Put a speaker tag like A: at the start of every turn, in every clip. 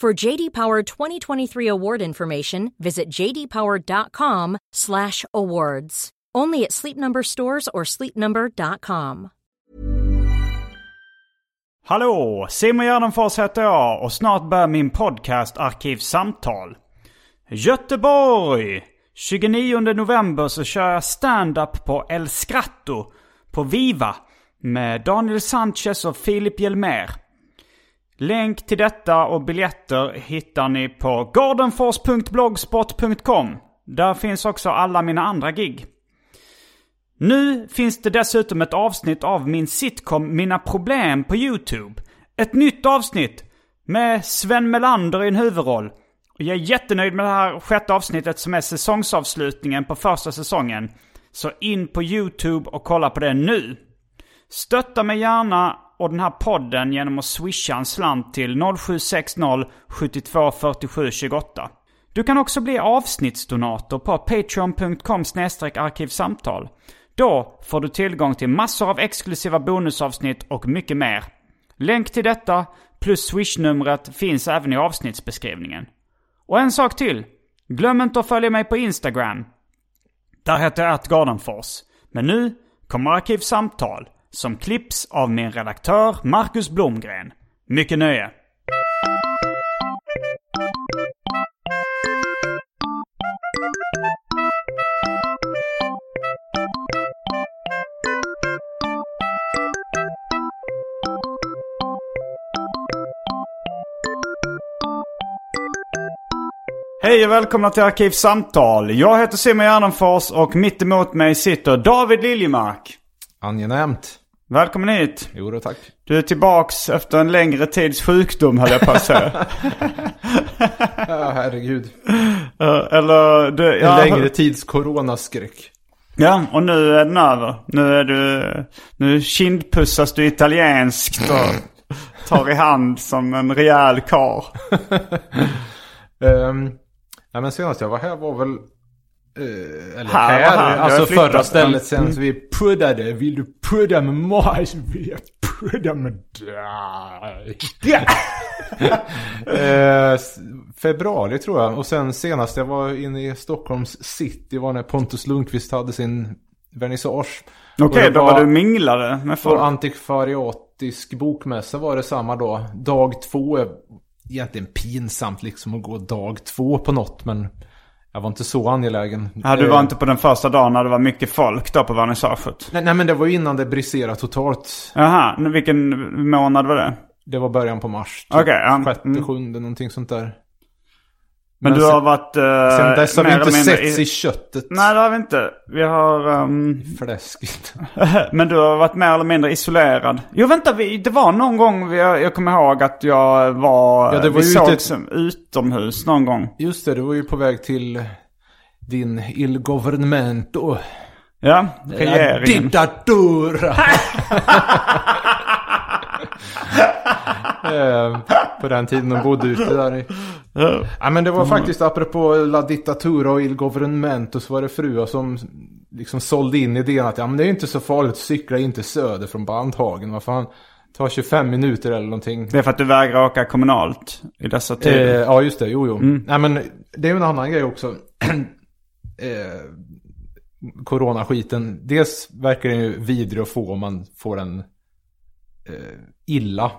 A: For JD Power 2023 award information, visit jdpower.com/awards. Only at Sleep Number stores or sleepnumber.com.
B: Hallå! Simon Gärdenfors heter jag och snart börjar min podcast Arkivsamtal. Göteborg! 29 november så kör jag stand-up på El Scratto på Viva med Daniel Sanchez och Filip Hjelmér. Länk till detta och biljetter hittar ni på gardenfors.blogspot.com. Där finns också alla mina andra gig. Nu finns det dessutom ett avsnitt av min sitcom Mina Problem på YouTube. Ett nytt avsnitt med Sven Melander i en huvudroll. Och jag är jättenöjd med det här sjätte avsnittet som är säsongsavslutningen på första säsongen. Så in på YouTube och kolla på det nu. Stötta mig gärna och den här podden genom att swisha en slant till 0760 72 47 28. Du kan också bli avsnittsdonator på patreon.com arkivsamtal. Då får du tillgång till massor av exklusiva bonusavsnitt och mycket mer. Länk till detta plus swishnumret finns även i avsnittsbeskrivningen. Och en sak till. Glöm inte att följa mig på Instagram. Där heter jag Gardenfors. Men nu kommer Arkivsamtal som klipps av min redaktör Marcus Blomgren. Mycket nöje! Hej och välkomna till Arkivsamtal. Jag heter Simon Gärdenfors och mitt emot mig sitter David Liljemark.
C: Angenämt.
B: Välkommen hit.
C: Jo då, tack.
B: Du är tillbaks efter en längre tids sjukdom höll jag på att säga.
C: Ja, herregud.
B: Eller du,
C: En
B: ja,
C: längre tids coronaskräck.
B: Ja, och nu är den över. Nu är du, nu kindpussas du italienskt och tar i hand som en rejäl karl.
C: Um, ja, men senast jag var här var väl... eh, eller
B: Här
C: här,
B: här.
C: Alltså förra stället sen så vi puddade. Vill du pudda med mig så vill jag pudda med dig. Eh, februari tror jag. Och sen senast jag var inne i Stockholms city var när Pontus Lundqvist hade sin vernissage.
B: Okej,
C: det
B: då var du minglade med
C: För
B: folk.
C: antikvariatisk bokmässa var det samma dag. Dag två är egentligen pinsamt liksom att gå dag två på något. Men jag var inte så angelägen.
B: Ja, du var inte på den första dagen när det var mycket folk då på vernissaget?
C: Nej, nej men det var ju innan det briserade totalt.
B: Jaha, vilken månad var det?
C: Det var början på mars. typ
B: ja.
C: Sjätte,
B: Mm.
C: sjunde, någonting sånt där.
B: Men, du
C: sen-
B: har varit... Uh,
C: Sen dess har vi inte setts i köttet.
B: Nej, det har vi inte. Vi har... ehm,
C: Fläskigt.
B: men du har varit mer eller mindre isolerad. Jo, vänta. Vi, det var någon gång, vi, jag kommer ihåg att jag var...
C: Ja, det var
B: vi sågs utomhus någon gång.
C: Just det, du var ju på väg till din il governmento.
B: Ja, regeringen.
C: Diktatura! Eh, på den tiden de bodde ute där i. Ja men det var faktiskt apropå La Dittatura och Il Governmento så var det fruar som liksom sålde in idén att ja men det är inte så farligt att cykla in till söder från Bandhagen. Vad fan, tar 25 minuter eller någonting.
B: Det är för att du vägrar åka kommunalt i dessa
C: Eh,
B: tider.
C: ja just det, jo jo. Nej men det är ju en annan grej också. eh, coronaskiten. Dels verkar den ju vidrig att få om man får den eh, illa.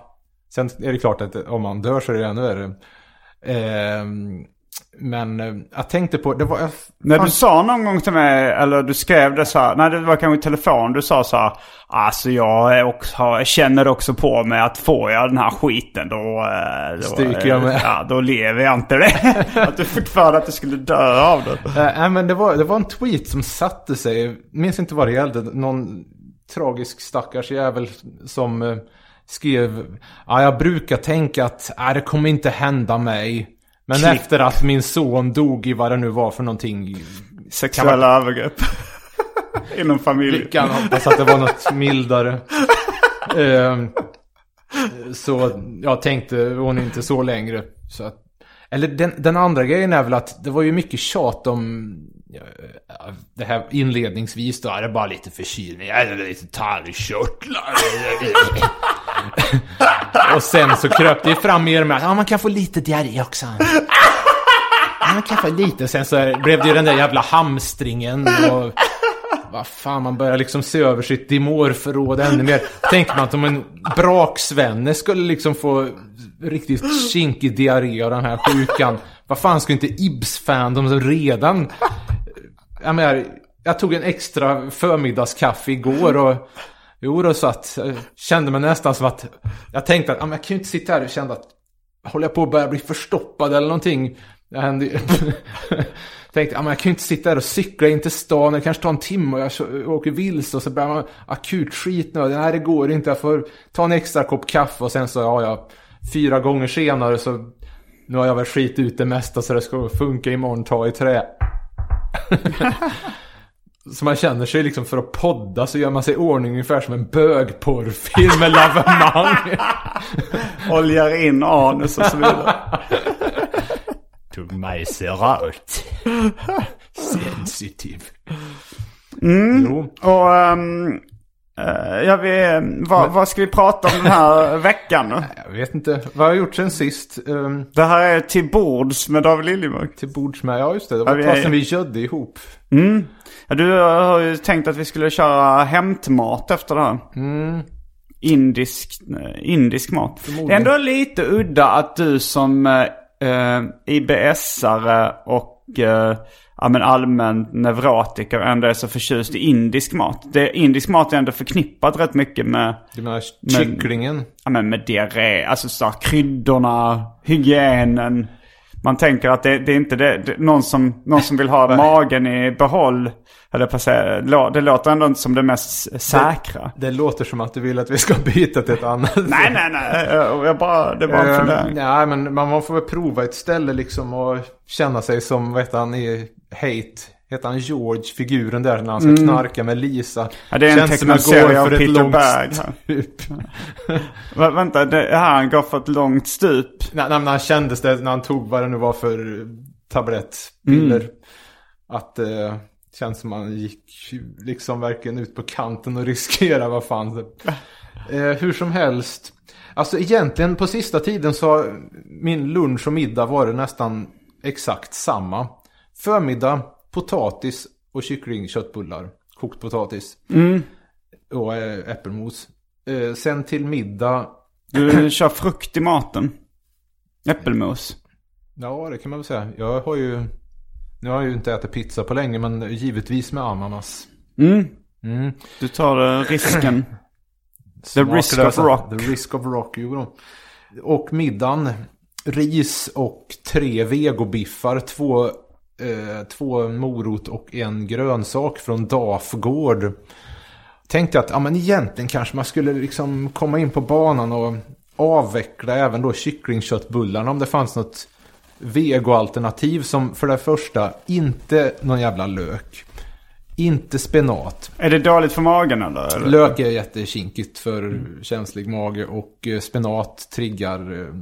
C: Sen är det klart att om man dör så är det ännu värre. Eh, Men eh, jag tänkte på, det var... jag-
B: När du sa någon gång till mig, eller du skrev det så här, nej det var kanske i telefon, du sa så här, alltså jag också, har- känner också på mig att får jag den här skiten då... eh, då
C: Stryker jag
B: eh,
C: med.
B: Ja, då lever jag inte det. att du fick för att du skulle dö av det.
C: Nej men det var, det var en tweet som satte sig. Jag minns inte vad det gällde. Någon tragisk stackars jävel som skrev. Ja, jag brukar tänka att nej, det kommer inte hända mig. Men
B: Klipp.
C: efter att min son dog i vad det nu var för någonting.
B: Sexuella övergrepp. Inom familjen.
C: Vi kan hoppas att det var något mildare. Ehm, så jag tänkte hon inte så längre. Så att, eller den, den andra grejen är väl att det var ju mycket tjat om ja, det här inledningsvis då. Är det bara lite förkylning? Det lite tarmkörtlar? Och sen så kröp det fram mer med att ja, man kan få lite diarré också. Ja, man kan få lite. Sen så blev det ju den där jävla hamstringen. Och vad fan, man börjar liksom se över sitt dimorförråd ännu mer. Tänker man att om en braksvenne skulle liksom få riktigt kinkig diarré av den här sjukan. Vad fan skulle inte Ibs-fan, de som redan... Jag menar, jag tog en extra förmiddagskaffe igår och... Jo då, så att jag kände mig nästan som att... Jag tänkte att jag kan ju inte sitta här och känna att... Håller jag på att börja bli förstoppad eller någonting? Det hände ju... Tänkte, men jag kan ju inte sitta här och cykla in till stan. Det kanske tar en timme och jag åker vilse och så börjar man akut skitnödig. Nej, det går inte. Jag får ta en extra kopp kaffe och sen så, ja, ja, fyra gånger senare så... Nu har jag väl skit ut det mesta så det ska funka imorgon, ta i trä. Så man känner sig liksom för att podda så gör man sig i ordning ungefär som en bögporrfilm med lavemang.
B: Oljar in anus och så vidare.
C: Tog mig serat. Sensitiv. Jo.
B: Och... Um, ja, vi, vad, vad ska vi prata om den här veckan?
C: Jag vet inte. Vad har jag gjort sen sist? Um,
B: Det här är Till bords med David Liljemark.
C: till bords med, ja just det. Det var ett tag sedan vi gödde ihop.
B: Ja, du har ju tänkt att vi skulle köra hämtmat efter det här. Indisk, eh, indisk mat. Det är ändå lite udda att du som eh, eh, IBS-are och eh, ja, men allmän neurotiker ändå är så förtjust i indisk mat. Det, indisk mat är ändå förknippat rätt mycket med,
C: Du menar kycklingen?
B: ja, men med diarré. Alltså så här, kryddorna, hygienen. Man tänker att det, det är inte det, det någon, som, någon som vill ha magen i behåll. Eller på säga, det låter ändå inte som det mest säkra.
C: Det låter som att du vill att vi ska byta till ett annat.
B: Nej, nej, nej. Jag bara, det var en fundering.
C: Nej, men man man får väl prova ett ställe liksom och känna sig som, vad heter han i Hate? Heter han George, figuren där när han ska knarka med Lisa?
B: Mm. Ja, det är en
C: Känns som att
B: tecknad
C: gå
B: serie av Peter Berg
C: stup.
B: Va, vänta, det här han går för ett långt stup.
C: Nej, nej, men han kändes det när han tog vad det nu var för tablett, piller.
B: Mm.
C: Att det känns som han gick liksom verkligen ut på kanten och riskerade vad fan. Eh, hur som helst. Alltså egentligen på sista tiden så har min lunch och middag varit nästan exakt samma. Förmiddag, potatis och kycklingköttbullar. Kokt potatis. Och eh, äppelmos. Eh, sen till middag
B: Du kör frukt i maten. Äppelmos.
C: Ja, det kan man väl säga. Jag har ju... Nu har jag ju inte ätit pizza på länge, men givetvis med ananas.
B: Mm. Du tar eh, risken. The risk of rock.
C: The risk of rock, jo då. Och middagen. Ris och tre vegobiffar. Två, eh, två morot och en grönsak från Dafgård. Tänkte att ja, men egentligen kanske man skulle liksom komma in på banan och avveckla även då kycklingköttbullarna om det fanns något vegoalternativ som för det första inte någon jävla lök. Inte spenat.
B: Är det dåligt för magen eller? eller?
C: Lök är jättekinkigt för känslig mage och eh, spenat triggar eh,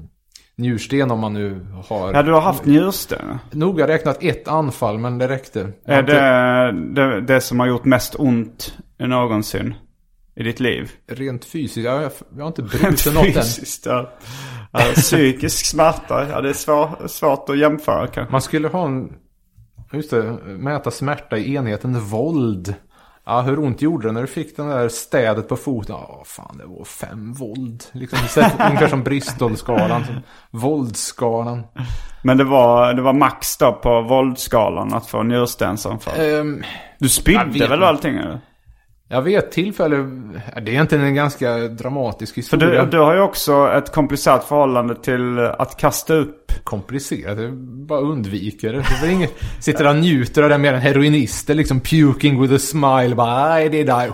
C: njursten om man nu har...
B: Ja, du har haft njursten.
C: Noga räknat ett anfall men det räckte.
B: Är det, det det som har gjort mest ont någonsin i ditt liv?
C: Rent fysiskt, jag, jag, jag har inte brutit något än.
B: Ja. ja. Psykisk smärta, ja det är svår, svårt att jämföra kanske.
C: Man skulle ha en... Just det, mäta smärta i enheten våld. Ja, hur ont gjorde det när du fick den där städet på foten? Ja, fan det var fem våld. Liksom, ungefär som Bristolskalan. Som våldsskalan.
B: Men det var, det var max då på våldsskalan att få njurstensanfall.
C: Ehm,
B: Du spydde väl
C: inte.
B: allting eller?
C: Jag vet tillfälle, det är egentligen en ganska dramatisk
B: För
C: historia.
B: du, du har ju också ett komplicerat förhållande till att kasta upp.
C: komplicerat. Jag bara undviker det. det inget, sitter och njuter av det mer än heroinister. Liksom puking with a smile. Bara, nej det är där.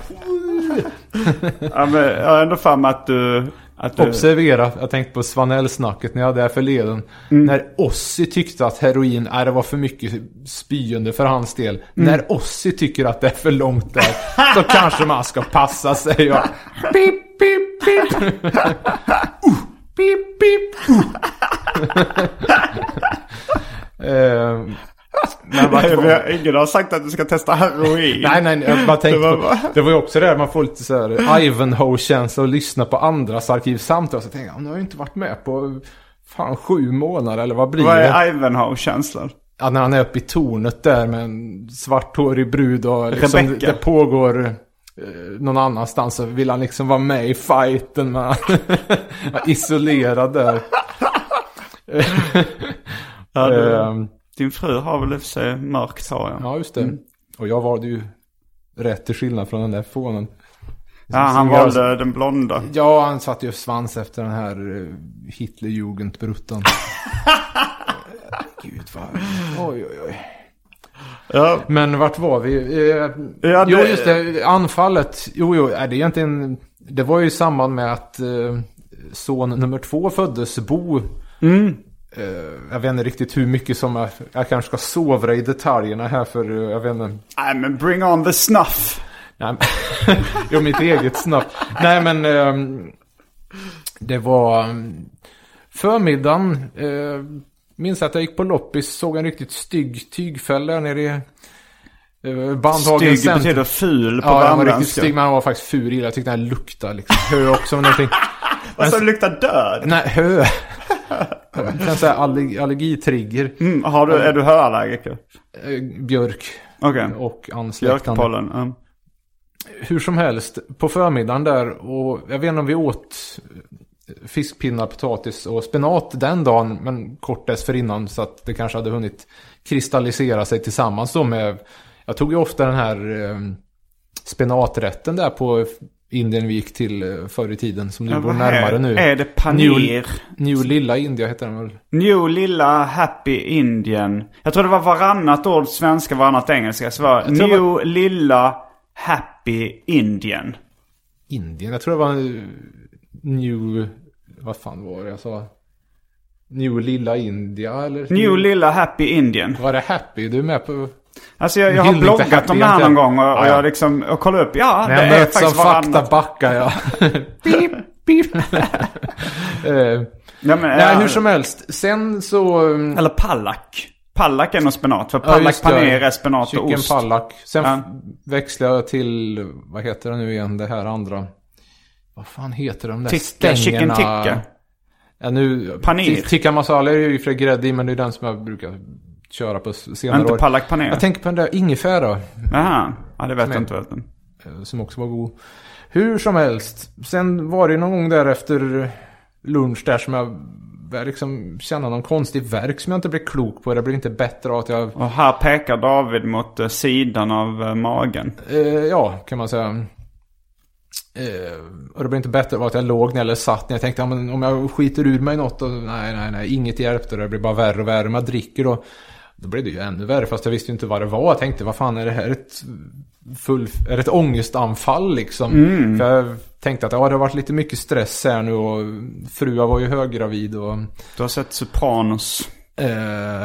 B: Ja, men jag har ändå för mig att du... Att du
C: Observera, jag tänkte på Svanell-snacket när jag hade det här förleden. När Ossi tyckte att heroin, nej, det var för mycket spyende för hans del. När Ossi tycker att det är för långt där, då kanske man ska passa sig. Och... Pip, pip, pip. Uh, pip, pip. Uh. Eh,
B: har- Ingen har sagt att du ska testa heroin.
C: Nej, nej, jag bara tänkte
B: Det var
C: på,
B: bara-
C: det var ju också det här, man får lite så här Ivanhoe-känsla och lyssna på andras arkivsamtal. Så tänkte jag, nu har jag inte varit med på fan sju månader eller vad blir
B: Vad
C: det?
B: är Ivanhoe-känslan?
C: Ja, när han är uppe i tornet där med en svarthårig brud och liksom
B: Rebecca.
C: det pågår eh, någon annanstans så vill han liksom vara med i fighten. Vara isolerad där.
B: Ja, du,
C: Ehm,
B: din fru har väl i och för sig mörkt hår ja.
C: ja, just det. Och jag valde ju rätt till skillnad från den där fånen.
B: Ja, han
C: jag-
B: valde den blonda.
C: Ja, han satte ju svans efter den här uh, Hitlerjugendbruttan. Gud vad... Oj, oj, oj.
B: Ja,
C: Men vart var vi? Eh,
B: Ja,
C: Jo,
B: det-
C: just det. Anfallet. Jo, jo. Är det egentligen... Det var ju i samband med att eh, son nummer två föddes, Bo.
B: Mm.
C: Eh, jag vet inte riktigt hur mycket som jag, jag kanske ska sovra i detaljerna här för eh, jag vet inte.
B: Nej men bring on the snuff.
C: Nej, men- jo, mitt eget snabbt. Nej, men ehm, det var um, förmiddagen. Uh, minns att jag gick på loppis, såg en riktigt stygg tygfäll där nere i uh, Bandhagen
B: Stygg betyder ful på
C: Ja, han var riktigt
B: värmländska.
C: stygg, men han var faktiskt ful. Jag tyckte den luktade liksom. Hö också, men någonting.
B: Alltså det luktar död.
C: Nej, hö. Kan säga allergi, allergitrigger.
B: Mm, har du, är du höallergiker?
C: Eh, björk
B: Okej.
C: och ansläktande.
B: Björkpollen. Mm.
C: hur som helst, på förmiddagen där och jag vet inte om vi åt fiskpinnar, potatis och spenat den dagen, men kort dessförinnan så att det kanske hade hunnit kristallisera sig tillsammans då med, jag tog ju ofta den här eh, spenaträtten där på Indien vi gick till eh, förr i tiden, som nu
B: Ja,
C: bor närmare
B: är,
C: nu.
B: Är det paneer?
C: New Lilla India heter den väl?
B: New lilla happy Indian. Jag tror det var varannat ord svenska, varannat engelska. Så var New
C: var-
B: lilla happy Indian.
C: Indien, jag tror det var eh, New, vad fan var det jag sa? New Lilla India eller?
B: New lilla happy Indian.
C: Var det Happy? Du är med på?
B: Alltså jag, jag har bloggat om det här någon
C: egentligen.
B: gång och, och
C: Ja, ja.
B: jag liksom och kollat upp. Ja,
C: När
B: det
C: jag
B: är
C: möts av fakta backar jag. pip, pip. Eh,
B: Ja, men,
C: Nej,
B: ja,
C: hur som helst. Sen så... um,
B: Eller pallak. Pallak är nog spenat. För
C: ja,
B: pallak
C: just det.
B: paner är spenat och
C: Chicken
B: ost.
C: pallak. Sen
B: Ja.
C: växlade jag till, vad heter det nu igen, det här andra. Vad fan heter de där
B: chicken
C: stängerna?
B: tikka.
C: Ja, nu,
B: Paneer.
C: Ti- Tikka masala är ju för grädde i, men det är den som jag brukar köra på senare
B: Inte
C: år.
B: pallak paner.
C: Jag tänker på den där ingefära.
B: Jaha. Ja, det vet jag inte. Vet jag.
C: eh, Som också var god. Hur som helst. Sen var det någon gång där efter lunch där som jag liksom känna någon konstig verk som jag inte blev klok på. Det blev inte bättre av att jag...
B: Och här pekar David mot eh, sidan av eh, magen.
C: Eh, ja, kan man säga. Och det blev inte bättre av att jag låg ner eller satt ner. Jag tänkte ja, men om jag skiter ur mig något och nej, nej, nej, inget hjälpte. Det blir bara värre och värre. Om jag dricker då, då blev det ju ännu värre. Fast jag visste ju inte vad det var. Jag tänkte, vad fan är det här ett full, är det ett ångestanfall liksom? För jag tänkte att ja, det har varit lite mycket stress här nu och frua var ju höggravid och
B: Du har sett Sopranos.
C: eh,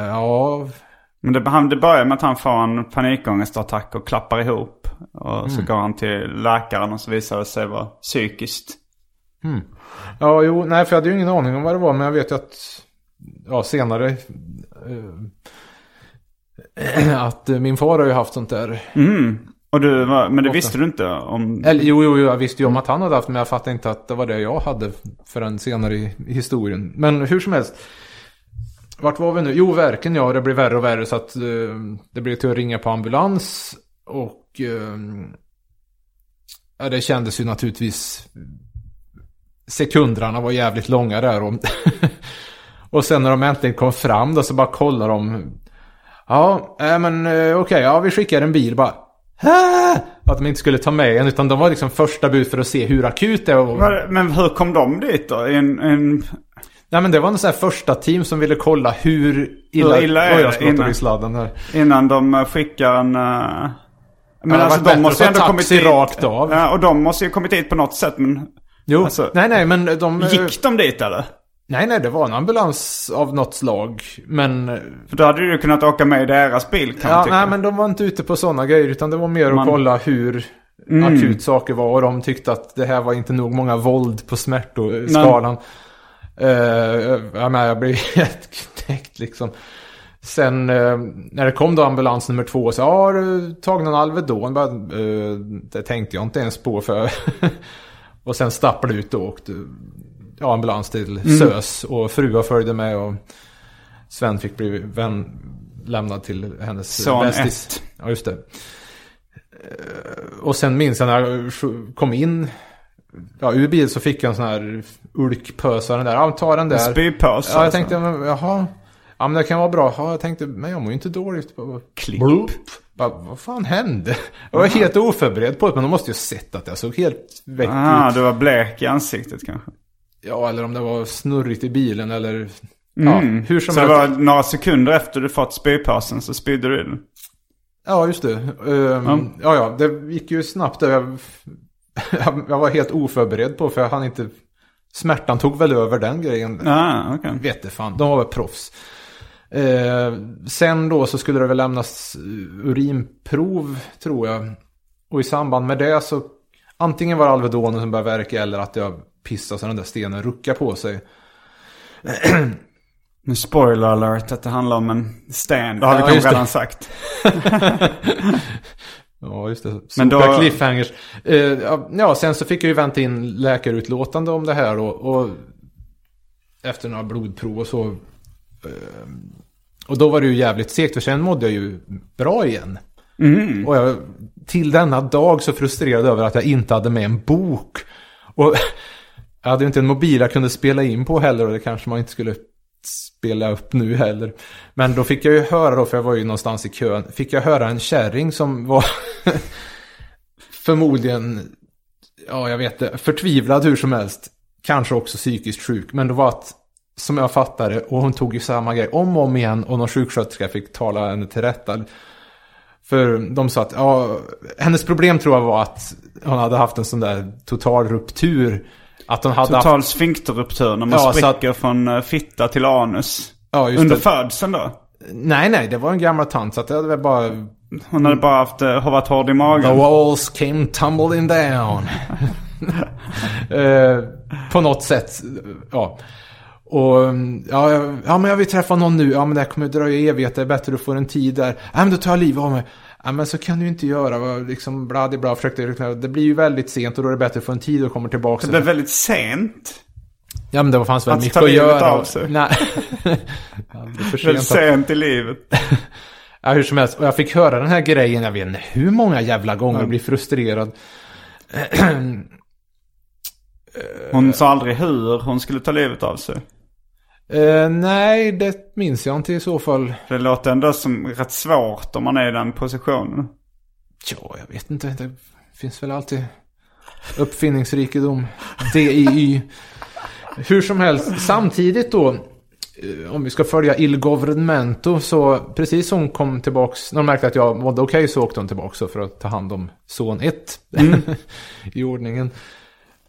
C: ja,
B: Men det, han, det börjar med att han får en panikångestattack och klappar ihop. Och
C: Mm.
B: så går han till läkaren och så visar det sig vara psykiskt.
C: Ja, jo, nej, för jag hade ju ingen aning om vad det var, men jag vet ju att ja, senare eh, att eh, min far har ju haft sånt där.
B: Mm. Och du, men det
C: Ofta.
B: visste du inte om...
C: Eller jo, jo, jag visste ju om att han hade haft, men jag fattade inte att det var det jag hade förrän senare i, historien. Men hur som helst. Vart var vi nu? Jo, verken ja, det blev värre och värre så att eh, det blev till att ringa på ambulans. Och eh, Ja, det kändes ju naturligtvis... Sekunderna var jävligt långa där och... och sen när de äntligen kom fram då så bara kollar de... Ja, äh, men eh, okej, okay, ja vi skickar en bil bara. Hä? Att de inte skulle ta med en utan de var liksom första bud för att se hur akut det var.
B: Men hur kom de dit då? En, en...
C: Nej men det var en sån här första team som ville kolla hur illa,
B: hur illa är
C: det innan, sladden här.
B: innan de skickar en... Uh...
C: Men ja, alltså de måste ju ändå kommit dit. rakt av.
B: Ja, och de måste ju kommit dit på något sätt men...
C: Jo, alltså, nej nej men de...
B: Gick de dit eller?
C: Nej nej det var en ambulans av något slag. Men...
B: För då hade du kunnat åka med i deras bil kan
C: Ja
B: man tycka.
C: nej men de var inte ute på sådana grejer. Utan det var mer man... att kolla hur mm. akut saker var. Och de tyckte att det här var inte nog många våld på smärtoskalan. Uh, jag, menar, jag blev helt knäckt liksom. Sen eh, när det kom då ambulans nummer två så har du tagit någon Alvedon? Bara, eh, det tänkte jag inte ens på för. och sen stappade ut och åkte ja, ambulans till mm. SÖS. Och fruar följde med och Sven fick bli vän, lämnad till hennes
B: Son bästis.
C: Ja, just det. Eh, och sen minns jag när jag kom in ja, ur bil så fick jag en sån här ulkpösare där. Ja, ta den där. En
B: spypös?
C: Ja, jag tänkte, jaha. Ja men det kan vara bra. Ja, jag tänkte, men jag mår ju inte dåligt.
B: Klipp.
C: Bara, vad fan hände? Jag var helt oförberedd på det, men de måste ju ha sett att jag såg helt väck
B: ah, ut. du var blek i ansiktet kanske?
C: Ja, eller om det var snurrigt i bilen eller... Mm.
B: Ja, hur som så helst. det var några sekunder efter du fått spypåsen så spydde du den?
C: Ja, just det. Um, mm. Ja, ja, det gick ju snabbt. Jag, jag var helt oförberedd på för jag hann inte... Smärtan tog väl över den grejen.
B: Ah, okay.
C: Vet fan, de var väl proffs. Eh, sen då så skulle det väl lämnas urinprov tror jag. Och i samband med det så antingen var det Alvedonen som började verka eller att jag pissade så den där stenen ruckade på sig.
B: Men spoiler alert att det handlar om en sten. Det har ja, vi kanske redan sagt.
C: ja, just det. Men då... cliffhangers. Uh, ja, sen så fick jag ju vänta in läkarutlåtande om det här. Och, och efter några blodprov och så Ehm, och då var det ju jävligt segt för sen mådde jag ju bra igen.
B: Mm.
C: Och jag till denna dag så frustrerad över att jag inte hade med en bok. Och jag hade ju inte en mobil jag kunde spela in på heller och det kanske man inte skulle spela upp nu heller. Men då fick jag ju höra då, för jag var ju någonstans i kön, fick jag höra en kärring som var förmodligen, ja jag vet det, förtvivlad hur som helst. Kanske också psykiskt sjuk, men det var att som jag fattade, och hon tog ju samma grej om och om igen och någon sjuksköterska fick tala henne till rätta. För de sa att, ja, hennes problem tror jag var att hon hade haft en sån där total ruptur. Att hon hade
B: Total haft... sfinkterruptur när man ja, spricker att... från eh, fitta till anus. Ja, just Under det. födseln då?
C: Nej, nej, det var en gammal tant så att det hade väl bara...
B: Hon hade bara haft, har varit hård i magen.
C: The walls came tumbling down. uh, på något sätt, ja. Och ja, ja, men jag vill träffa någon nu. Ja, men det här kommer dröja evigt. Det är bättre att få en tid där. Ja, men då tar jag livet av mig. Ja, men så kan du inte göra. Liksom bla, försökte Det blir ju väldigt sent och då är det bättre att få en tid och komma tillbaka.
B: Det blev väldigt sent?
C: Ja, men det fanns väl mycket att göra.
B: Av sig.
C: Nej.
B: ja, det för sent, sent i livet.
C: ja, hur som helst. Och jag fick höra den här grejen. Jag vet inte hur många jävla gånger jag blir frustrerad.
B: Hon sa aldrig hur hon skulle ta livet av sig.
C: Uh, nej, det minns jag inte i så fall.
B: Det låter ändå som rätt svårt om man är i den positionen.
C: Ja, jag vet inte. Det finns väl alltid uppfinningsrikedom. DIY. Hur som helst, samtidigt då. Eh, om vi ska följa Il Governmento så precis som hon kom tillbaks. När hon märkte att jag mådde okej okay, så åkte hon tillbaks för att ta hand om son 1. Mm. I ordningen.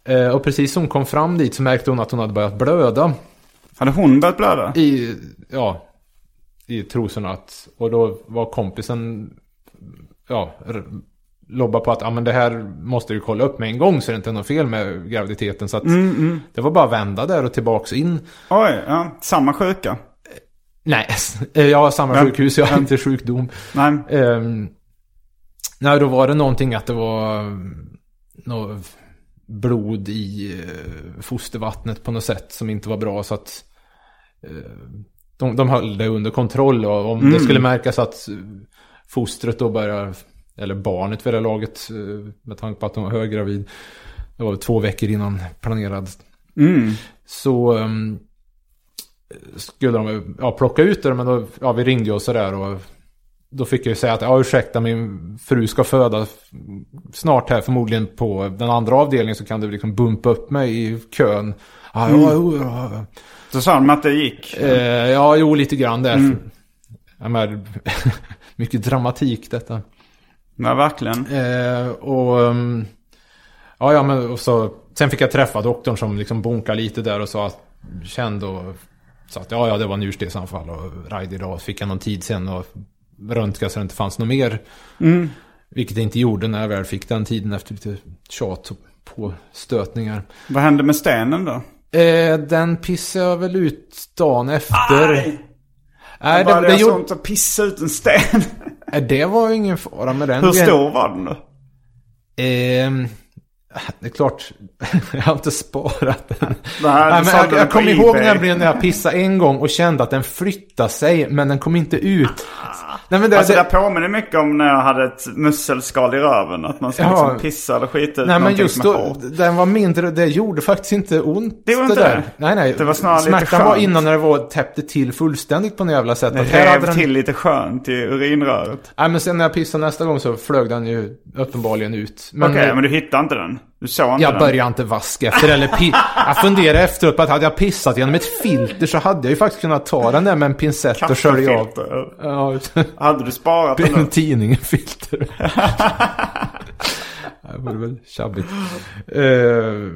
C: Eh, och precis som hon kom fram dit så märkte hon att hon hade börjat blöda.
B: Hade hon börjat blöda?
C: I, ja, i trosorna. Att, och då var kompisen, ja, lobba på att ja, men det här måste du kolla upp med en gång så det inte är något fel med graviditeten. Så att
B: mm, mm.
C: det var bara att vända där och tillbaks in.
B: Oj, ja. Samma sjuka?
C: Nej, ja samma ja. sjukhus, ja, inte sjukdom.
B: Nej.
C: Um, nej, då var det någonting att det var något blod i eh, fostervattnet på något sätt som inte var bra. Så att eh, de, de höll det under kontroll och om mm. det skulle märkas att fostret då börjar eller barnet vid det laget, eh, med tanke på att hon var höggravid. Det var två veckor innan planerad.
B: Mm.
C: Så um, skulle de ja, plocka ut det, men då, ja, vi ringde och sådär och då fick jag ju säga att ja ursäkta min fru ska föda snart här förmodligen på den andra avdelningen så kan du liksom bumpa upp mig i kön. Ja, jo, ja, ja.
B: Så sa de att det gick?
C: Eh, ja, jo, lite grann där. Mm. Ja, men, mycket dramatik detta.
B: Ja, verkligen.
C: Eh, och, um, ja, ja, men och så, sen fick jag träffa doktorn som liksom bonkade lite där och sa att, kände och sa att ja, ja, det var njurstensanfall och rajd idag. Fick jag någon tid sen och röntgade så det inte fanns något mer.
B: Mm.
C: Vilket det inte gjorde när jag väl fick den tiden efter lite tjat och påstötningar.
B: Vad hände med stenen då?
C: Eh, den pissade jag väl ut dagen efter.
B: Aj! Nej, det, det, det gjorde... ont att pissa ut en sten.
C: Det var ju ingen fara med den.
B: Hur stor var den då?
C: Eh, det är klart, jag har inte sparat den.
B: Nej,
C: Nej, jag, jag kommer ihåg nämligen när jag pissade en gång och kände att den flyttade sig, men den kom inte ut.
B: Nej, men det, alltså det, det påminner mycket om när jag hade ett musselskal i röven. Att man ska ja, liksom pissa eller skita ut
C: Nej men just då, den var mindre, det gjorde faktiskt inte ont.
B: Det var inte
C: det? Nej nej.
B: Det var snarare
C: Smärtan
B: lite skönt.
C: var innan när det var täppte till fullständigt på något jävla sätt.
B: Det rev den... till lite skönt i urinröret.
C: Nej men sen när jag pissade nästa gång så flög den ju uppenbarligen ut.
B: Okej, okay, men du hittade inte den? Du såg inte
C: jag
B: den?
C: började inte vaska efter eller Jag funderade efteråt på att hade jag pissat genom ett filter så hade jag ju faktiskt kunnat ta den där med en pincett och skölja av.
B: Ja. hade du sparat den
C: då? Tidningen filter. det vore väl tjabbigt. Uh,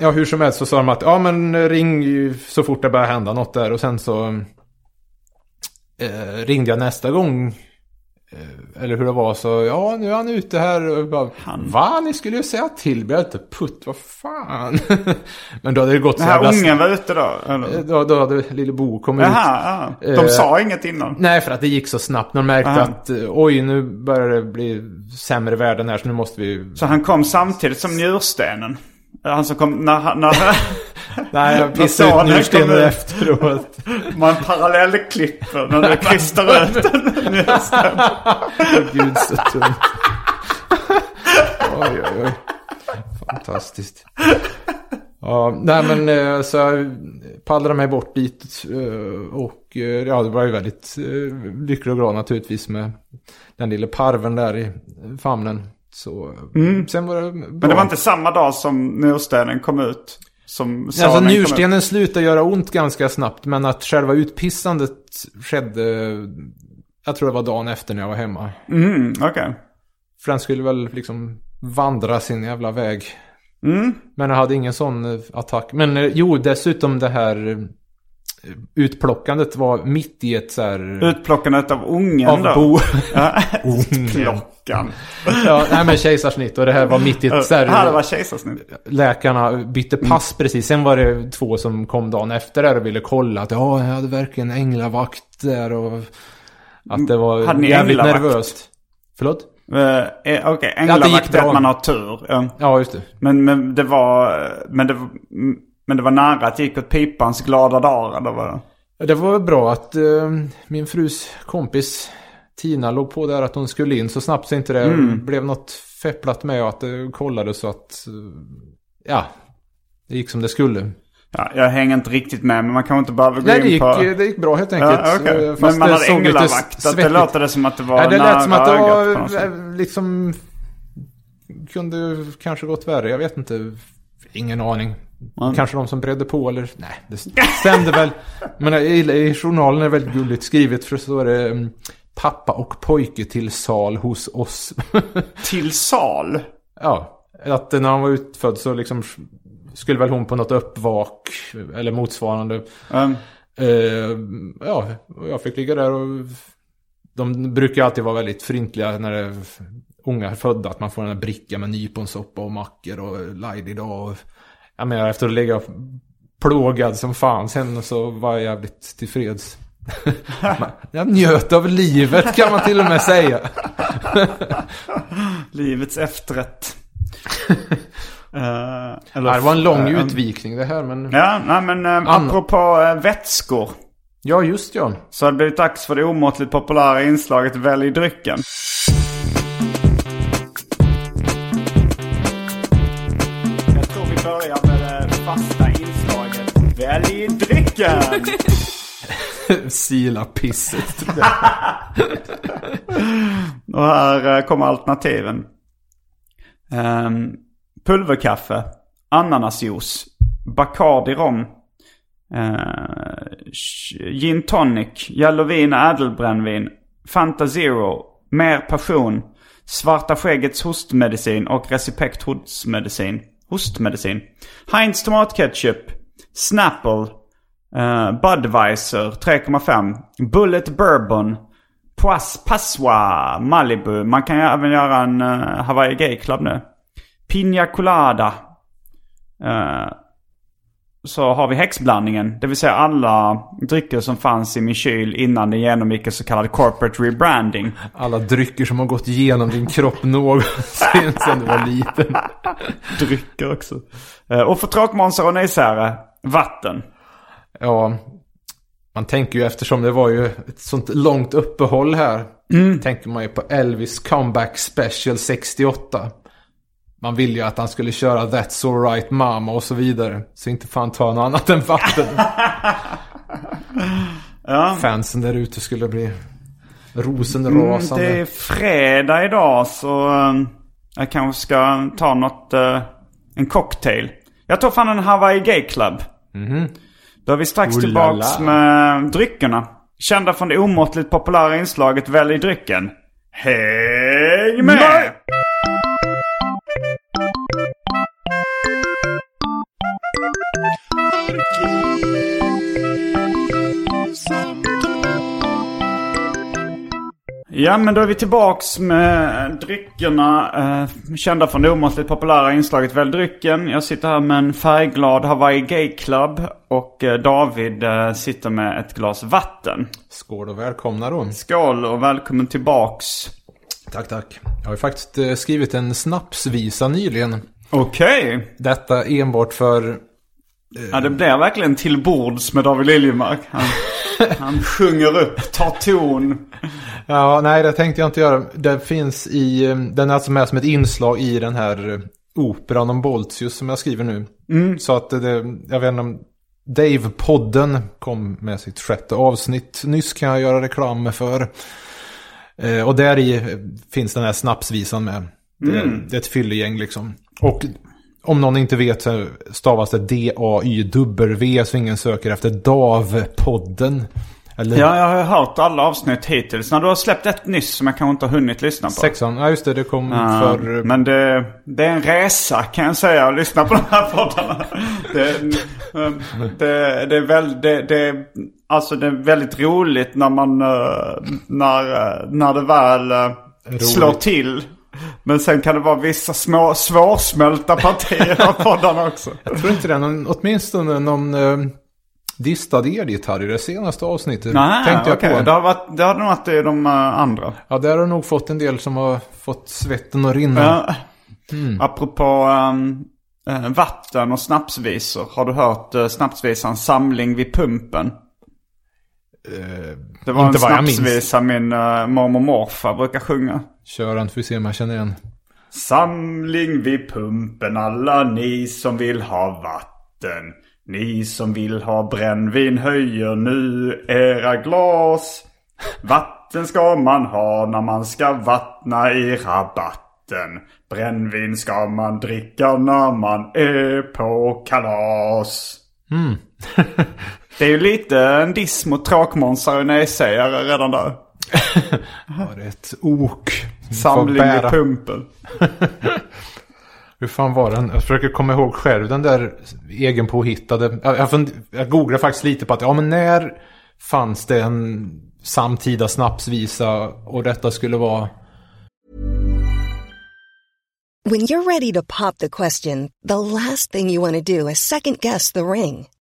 C: ja, hur som helst så sa de att ja men ring så fort det börjar hända något där. Och sen så uh, ringde jag nästa gång Eh, eller hur det var så, ja nu är han ute här och bara, han. Va? Ni skulle ju säga till, blir inte putt, vad fan. Men då hade det gått.
B: Den här ungen var ute då? Eller?
C: Eh, då, då hade lille Bo kommit
B: Jaha, ut. Ja. De uh, sa inget innan?
C: Nej, för att det gick så snabbt. De märkte Aha. att oj, nu börjar det bli sämre värden här så nu måste vi...
B: Så han kom samtidigt som njurstenen? Han som kom när... när
C: Nej, jag pissade ut njurstenen efteråt.
B: Man parallellklipper när du kristar ut en njursten.
C: Gud så tungt. Oj, oj, oj. Fantastiskt. Ja, nej men eh, så jag pallrade mig bort dit eh, och eh, ja, det var ju väldigt lycklig och glad naturligtvis med den lilla parven där i famnen. Så
B: mm.
C: sen var det bra.
B: Men det var inte samma dag som njurstenen kom ut? Som
C: alltså njurstenen slutade göra ont ganska snabbt. Men att själva utpissandet skedde, jag tror det var dagen efter när jag var hemma.
B: Mm, okej. Okay.
C: För den skulle väl liksom vandra sin jävla väg.
B: Mm.
C: Men jag hade ingen sån eh, attack. Men eh, jo, dessutom det här utplockandet var mitt i ett så här...
B: Utplockandet av ungen
C: av
B: då?
C: Bo.
B: Utplockan.
C: ja, nej men kejsarsnitt och det här var mitt i ett så här...
B: Ja, det var kejsarsnitt.
C: Läkarna bytte pass mm. precis. Sen var det två som kom dagen efter där och ville kolla att ja, jag hade verkligen änglavakt där och... Att det var
B: hade ni
C: jävligt
B: änglavakt?
C: nervöst. Förlåt?
B: Uh, Okej, okay. änglavakt är att man har tur.
C: Ja, ja just det.
B: Men, men det var... Men det var men det var nära att det gick åt pipans glada dagar eller vad?
C: Det var bra att uh, min frus kompis Tina låg på där att hon skulle in så snabbt så inte det mm. blev något fepplat med att det kollades så att uh, ja, det gick som det skulle.
B: Ja, jag hänger inte riktigt med men man kan inte bara gå
C: Nej, det
B: gick,
C: på... det gick bra helt enkelt.
B: Ja, okay. men man hade änglavakt. Att det låter det som att det var
C: ja, det lät som att det var liksom... Kunde kanske gått värre, jag vet inte. Ingen aning. Man... Kanske de som bredde på eller nej, det stämde väl. Men i, i journalen är det väldigt gulligt skrivet för så står det um, pappa och pojke till sal hos oss.
B: till sal?
C: Ja, att när han var utfödd så liksom skulle väl hon på något uppvak eller motsvarande.
B: Um.
C: Uh, ja, jag fick ligga där och de brukar alltid vara väldigt frintliga när det är unga födda. Att man får den här brickan med nyponsoppa och mackor och lajd idag. Och jag menar efter att ligga plågad som fan sen så var jag jävligt tillfreds. jag njöt av livet kan man till och med säga.
B: Livets efterrätt.
C: Uh, eller, det var en lång uh, utvikning det här men...
B: Ja, nej, men uh, apropå uh, vätskor.
C: Ja, just ja.
B: Så har det blivit dags för det omåttligt populära inslaget Välj drycken. Välj drycken!
C: Sila pisset.
B: Och här eh, kommer alternativen. Um, pulverkaffe, ananasjuice, Bacardi rom, uh, gin tonic, Jallowin ädelbrännvin, Fanta Zero, mer passion, Svarta skäggets hostmedicin och Recipect hostmedicin. Hostmedicin. Heinz tomatketchup, Snapple, uh, Budweiser 3,5, Bullet Bourbon, Pois, Passoa, Malibu. Man kan även göra en uh, Hawaii Gay Club nu. Pina Colada. Uh, så har vi häxblandningen. Det vill säga alla drycker som fanns i min kyl innan det genomgick en så kallad corporate rebranding.
C: Alla drycker som har gått igenom din kropp någonsin sedan du var liten.
B: Drycker också. Och för tråkmånsar och nejsäre, vatten.
C: Ja, man tänker ju eftersom det var ju ett sånt långt uppehåll här. Mm. Tänker man ju på Elvis comeback special 68. Man ville ju att han skulle köra That's alright mama och så vidare. Så inte fan ta något annat än vatten. ja. Fansen där ute skulle bli rosenrasande.
B: Mm, det är fredag idag så uh, jag kanske ska ta något, uh, en cocktail. Jag tar fan en Hawaii Gay Club. Mm. Då är vi strax Ohlala. tillbaks med dryckerna. Kända från det omåttligt populära inslaget Välj drycken. Häng med! Nej! Ja men då är vi tillbaks med dryckerna. Eh, kända från det omåttligt populära inslaget Välj drycken. Jag sitter här med en färgglad Hawaii Gay Club. Och eh, David eh, sitter med ett glas vatten.
C: Skål och välkomna då.
B: Skål och välkommen tillbaks.
C: Tack tack. Jag har ju faktiskt eh, skrivit en snapsvisa nyligen.
B: Okej. Okay.
C: Detta enbart för... Eh...
B: Ja det blir verkligen till bords med David Liljemark. Han, han sjunger upp, tar ton.
C: Ja, nej det tänkte jag inte göra. Det finns i, eh, den är alltså med som ett inslag i den här eh, operan om Boltius som jag skriver nu. Mm. Så att det, jag vet inte om Dave-podden kom med sitt sjätte avsnitt. Nyss kan jag göra reklam för. Eh, och där i finns den här snapsvisan med. Det, mm. det är ett fyllegäng liksom. Och om någon inte vet så stavas det D-A-Y-W så ingen söker efter DAV-podden.
B: Eller... Ja, jag har hört alla avsnitt hittills. När du har släppt ett nyss som jag kanske inte har hunnit lyssna på.
C: Sexan, ja just det. Det kom uh, för...
B: Men det, det är en resa kan jag säga att lyssna på de här poddarna. det, det, det, är väl, det, det, alltså det är väldigt roligt när man, eh, när, eh, när det väl eh, roligt. slår till. Men sen kan det vara vissa små svårsmälta partier av poddarna också.
C: Jag tror inte det. Någon, åtminstone någon distad elgitarr i det senaste avsnittet.
B: Nej, tänkte jag okay. på. Det har, varit, det har nog varit i de uh, andra.
C: Ja, där har nog fått en del som har fått svetten att rinna. Ja.
B: Mm. Apropå um, uh, vatten och snapsvisor. Har du hört uh, snapsvisan Samling vid pumpen? Det var en snapsvisa min uh, mormor och morfar brukar sjunga.
C: Kör den, får vi se om jag känner igen.
B: Samling vid pumpen alla ni som vill ha vatten. Ni som vill ha brännvin höjer nu era glas. Vatten ska man ha när man ska vattna i rabatten. Brännvin ska man dricka när man är på kalas. Mm. det är ju lite en diss mot tråkmånsar och nejsägare redan där.
C: ja, det är ett ok.
B: Samling i pumpen.
C: Hur fan var den? Jag försöker komma ihåg själv den där egenpåhittade. Jag, jag, fund, jag googlade faktiskt lite på att ja men när fanns det en samtida snapsvisa och detta skulle vara
D: When you're ready to pop the question, the last thing you want to do is second guess the ring.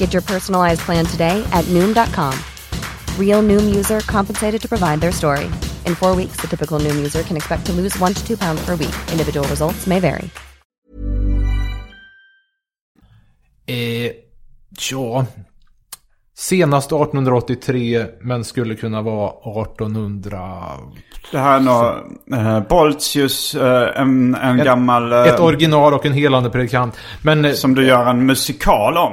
E: Get your personalized plan today at Noom.com. Real Noom user compensated to provide their story. In four weeks, the typical Noom user can expect to lose one to two pounds per week. Individual results may vary.
C: Eh, ja. Senast 1883, men skulle kunna vara 1800...
B: Det här är nog eh, Boltius, eh, en, en
C: Ett-
B: gammal... eh,
C: Ett original och en helande predikant. Men eh,
B: som du gör en musikal om.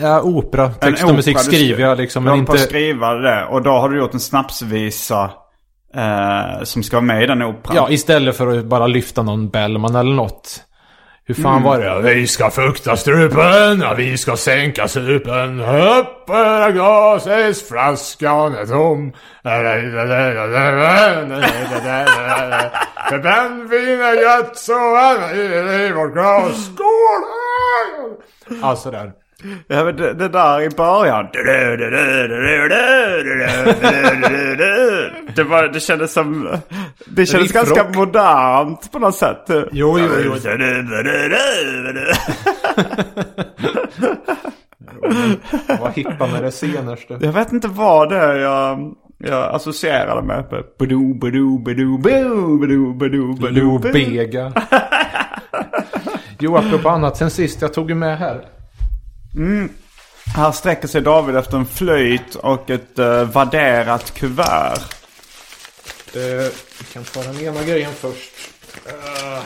C: Ja, opera,
B: En
C: text och musik
B: opera, du
C: skriver
B: skri-
C: jag liksom.
B: Du
C: Men
B: håller på att
C: inte...
B: skriva det. Och då har du gjort en snapsvisa eh, som ska vara med i den operan.
C: Ja, istället för att bara lyfta någon Bellman eller något. Hur fan var det? Mm. Vi ska fukta strupen, vi ska sänka supen. Upp era glases, flaskan är tom. För brännvin är gött så är det i vårt glas. Skål! Alltså där.
B: Ja, men det, det där i början. Det, var, det kändes som... Det kändes ganska modernt på något sätt.
C: Jo, jo, jo. Vad hippa med det senaste.
B: Jag vet inte vad det är jag, jag associerade med. Badoo, badoo, badoo, badoo, badoo, badoo, badoo,
C: Lou
B: badoo.
C: Bega. jo, apropå annat sen sist. Jag tog ju med här.
B: Här sträcker sig David efter en flöjt och ett uh, vadderat kuvert.
C: Eh, vi kan ta den ena grejen först. Eh,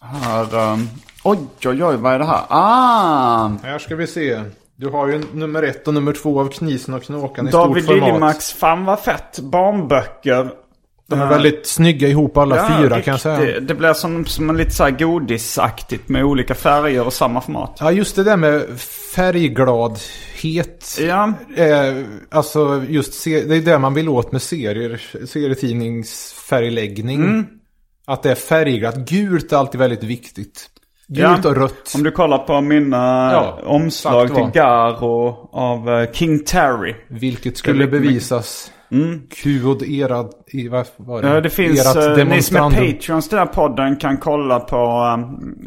B: Här, um, oj, oj, oj, vad är det här? Ah!
C: här ska vi se. Du har ju nummer ett och nummer två av Knisen och Knåkan i
B: David
C: stort format.
B: Liljemarks, fan vad fett. Barnböcker.
C: De är väldigt snygga ihop alla
B: Ja,
C: fyra kan jag säga.
B: riktigt. Det blir som, som en lite så här godisaktigt med olika färger och samma format.
C: Ja, just det där med färggladhet.
B: Ja,
C: Eh, alltså just se, det är det man vill åt med serier, serietidningsfärgläggning.
B: Mm.
C: Att det är färgglatt. Gult är alltid väldigt viktigt. Gult
B: Ja.
C: och rött.
B: om du kollar på mina
C: Ja,
B: omslag till. Garo av eh, King Terry.
C: Vilket skulle
B: mycket-
C: bevisas. Qod erad, i, vad var det?
B: Ja, det finns, eh, ni som är. Patreons till den här podden kan kolla på,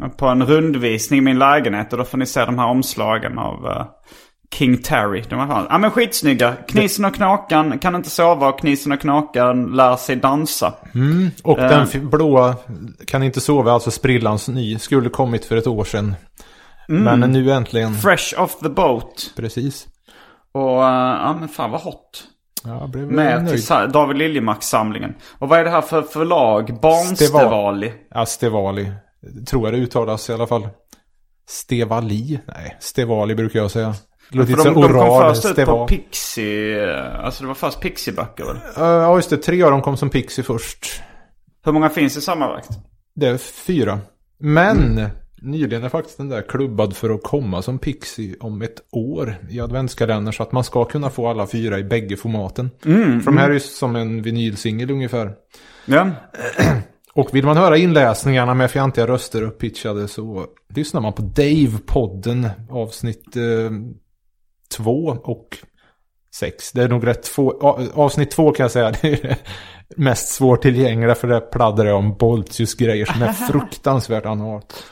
B: eh, på en rundvisning i min lägenhet. Och då får ni se de här omslagen av eh, King Terry. De var fan, ja men skitsnygga. Knisen och Knakan kan inte sova och Knisen och Knakan lär sig dansa.
C: Och
B: Eh.
C: den blåa kan inte sova, alltså sprillans ny. Skulle kommit för ett år sedan.
B: Mm.
C: Men nu äntligen.
B: Fresh off the boat.
C: Precis.
B: Och ja men fan vad hot.
C: Ja,
B: Med
C: nöjd.
B: till David Liljemarks-samlingen. Och vad är det här för förlag? Barnstevali.
C: Ja, Stevali. Tror jag det uttalas i alla fall. Stevali? Nej, Stevali brukar jag säga. Det låter lite
B: de, de kom först ut på. Pixie. eh, Alltså det var först Pixie-böcker väl?
C: Ja, just det. Tre av dem kom som Pixie först.
B: Hur många finns i sammanlagt?
C: Det är fyra. Men
B: Mm.
C: Nyligen är faktiskt den där klubbad för att komma som Pixie om ett år i adventskalendern. Så att man ska kunna få alla fyra i bägge formaten.
B: Mm,
C: för de här är ju som en vinylsingel ungefär.
B: Ja.
C: Och vill man höra inläsningarna med fjantiga röster uppitchade så lyssnar man på Dave-podden avsnitt eh, två och sex. Det är nog rätt få. Avsnitt två kan jag säga. Det är mest svårtillgängliga för det pladdrar jag om Boltius grejer som är fruktansvärt analt.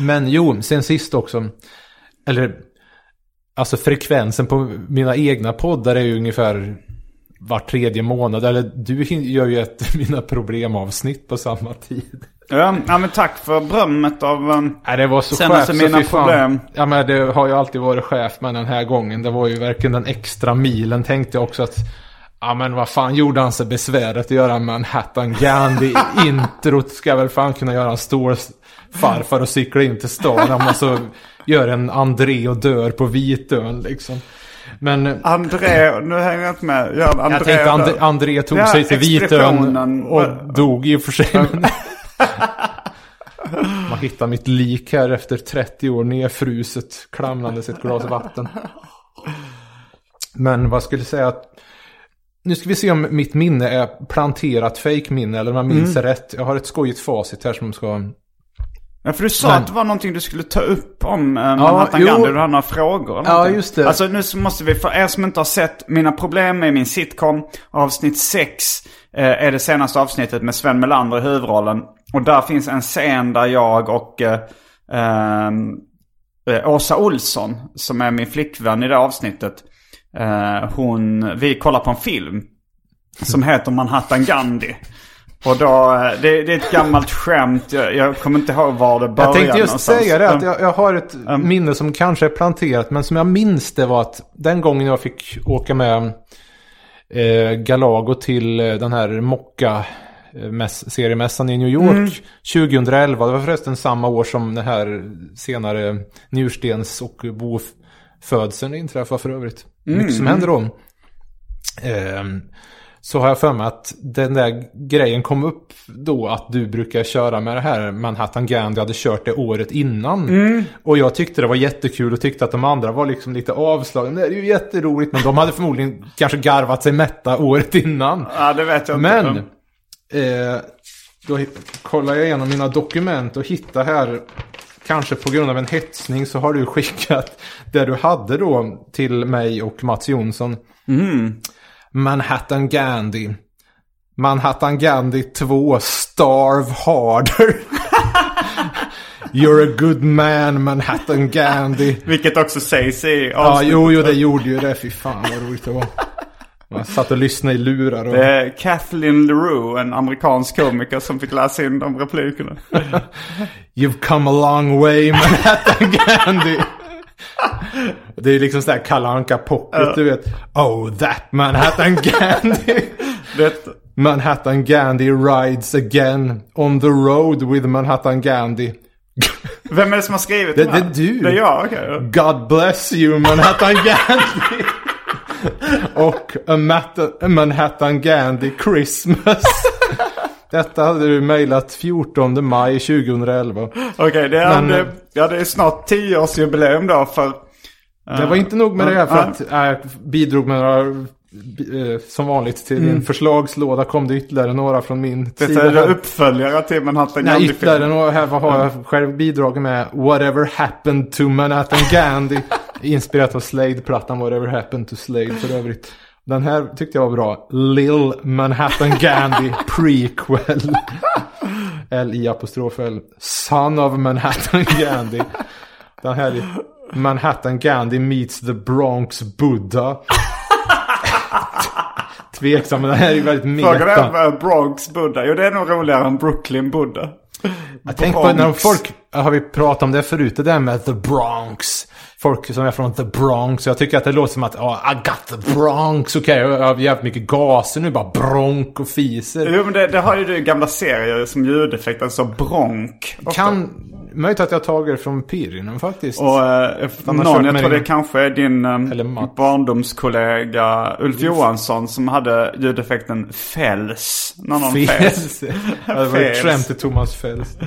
C: Men jo, sen sist också. Eller, alltså frekvensen på mina egna poddar är ju ungefär var tredje månad. Eller du gör ju ett mina problemavsnitt på samma tid.
B: Ja, ja men tack för berömmet av... Um,
C: Nej, det var så
B: Senaste
C: chef så
B: mina
C: fan.
B: problem.
C: Ja, men det har ju alltid varit chef med den här gången. Det var ju verkligen den extra milen. Tänkte jag också att... Ja men vad fan gjorde han sig besväret att göra Manhattan Gandhi introt ska väl fan kunna göra en stor farfar och cykla in till stan. Om man så gör en André och dör på Vitön liksom. Men
B: André, nu hänger jag inte med. Ja, André,
C: jag tänkte And André tog
B: Ja,
C: sig till Vitön och dog i och för sig. Man hittar mitt lik här efter 30 år nedfruset, klamrandes ett glas vatten. Men vad skulle jag säga att nu ska vi se om mitt minne är planterat fake-minne eller om jag minns det rätt. Jag har ett skojigt facit här som ska...
B: Ja, för du sa
C: Men-
B: att det var någonting du skulle ta upp om eh, Manhattan
C: jo.
B: Gandhi. Du hade några frågor.
C: Ja,
B: någonting.
C: just det.
B: Alltså nu så måste vi, för er som inte har sett Mina problem med min sitcom, avsnitt 6 eh, är det senaste avsnittet med Sven Melander i huvudrollen. Och där finns en scen där jag och eh, eh, Åsa Olsson, som är min flickvän i det avsnittet. Eh, hon, vi kollar på en film som heter Manhattan Gandhi. Och då, eh, det, det är ett gammalt skämt. Jag, jag kommer inte ihåg var det började
C: Jag tänkte just
B: någonstans.
C: säga det, att
B: Um,
C: jag, jag har ett minne som kanske är planterat, men som jag minns det var att den gången jag fick åka med eh, Galago till eh, den här Mocka mäss- seriemässan i New York 2011. Det var förresten samma år som den här senare njurstens och bofödseln inträffade för övrigt. Mycket som hände då. Ehm, så har jag för mig att den där grejen kom upp då att du brukar köra med det här Manhattan Gandhi hade kört det året innan. Och jag tyckte det var jättekul och tyckte att de andra var liksom lite avslagna. Det är ju jätteroligt men de hade förmodligen kanske garvat sig mätta året innan.
B: Ja, det vet jag
C: Men
B: inte.
C: Eh, då kollar jag igenom mina dokument och hittar här Kanske på grund av en hetsning så har du skickat det du hade då till mig och Mats Jonsson. Manhattan Gandhi. Manhattan Gandhi 2 Starve Harder. You're a good man Manhattan Gandhi.
B: Vilket också sägs i
C: Ja,
B: avsnittet.
C: jo, jo, det gjorde ju det. Fy fan vad roligt det var. Man satt och lyssnade i lurar och...
B: Det är Kathleen LeRoux, en amerikansk komiker som fick läsa in de replikerna.
C: You've come a long way Manhattan Gandhi. Det är liksom sådär Kalle Anka Pocket, du vet. Oh, that Manhattan Gandhi.
B: Det,
C: Manhattan Gandhi rides again on the road with Manhattan Gandhi.
B: vem är det som har skrivit
C: Det-
B: här?
C: det är du.
B: Det är jag, okej.
C: God bless you Manhattan Gandhi. Och a, Manhattan Gandhi Christmas. Detta hade du mejlat 14 maj 2011.
B: Okej, det, är-
C: Men-
B: det, ja, det är snart tioårsjubileum då för...
C: Det var inte nog med det för att jag bidrog med några, eh, som vanligt till din förslagslåda kom det ytterligare några från min
B: Mm. Det
C: sida.
B: är det
C: här.
B: uppföljare till Manhattan
C: Nej,
B: Gandhi-film.
C: ytterligare några här. Har jag själv bidragit med? Whatever happened to Manhattan Gandhi. Inspirerat av Slade-plattan Whatever happened to Slade för övrigt. Den här tyckte jag var bra. Lil Manhattan Gandhi prequel. L-I apostrof L. Son of Manhattan Gandhi. Den här är Manhattan Gandhi meets the Bronx Buddha. Tveksam, men den här är ju väldigt
B: Frågan är
C: meta.
B: Bronx Buddha. Jo, det är nog roligare än Brooklyn Buddha.
C: Jag tänker på när folk, har vi pratat om det förut, det där med the Bronx. Folk som är från the Bronx. Jag tycker att det låter som att, oh, I got the Bronx. Okej, jag har jävligt mycket gaser nu, bara bronk och fiser.
B: Jo, men det, det har ju du i gamla serier som ljudeffekt, alltså bronk. ofta.
C: Kan, möjligt att jag tagit det från Pirinen faktiskt.
B: Och eh, någon, jag tror det
C: din-
B: kanske är din eh, barndomskollega Ulf Johansson som hade ljudeffekten fälls. När någon fälls.
C: Fels. Ja, det var
B: Fels.
C: skämt till Thomas Fels.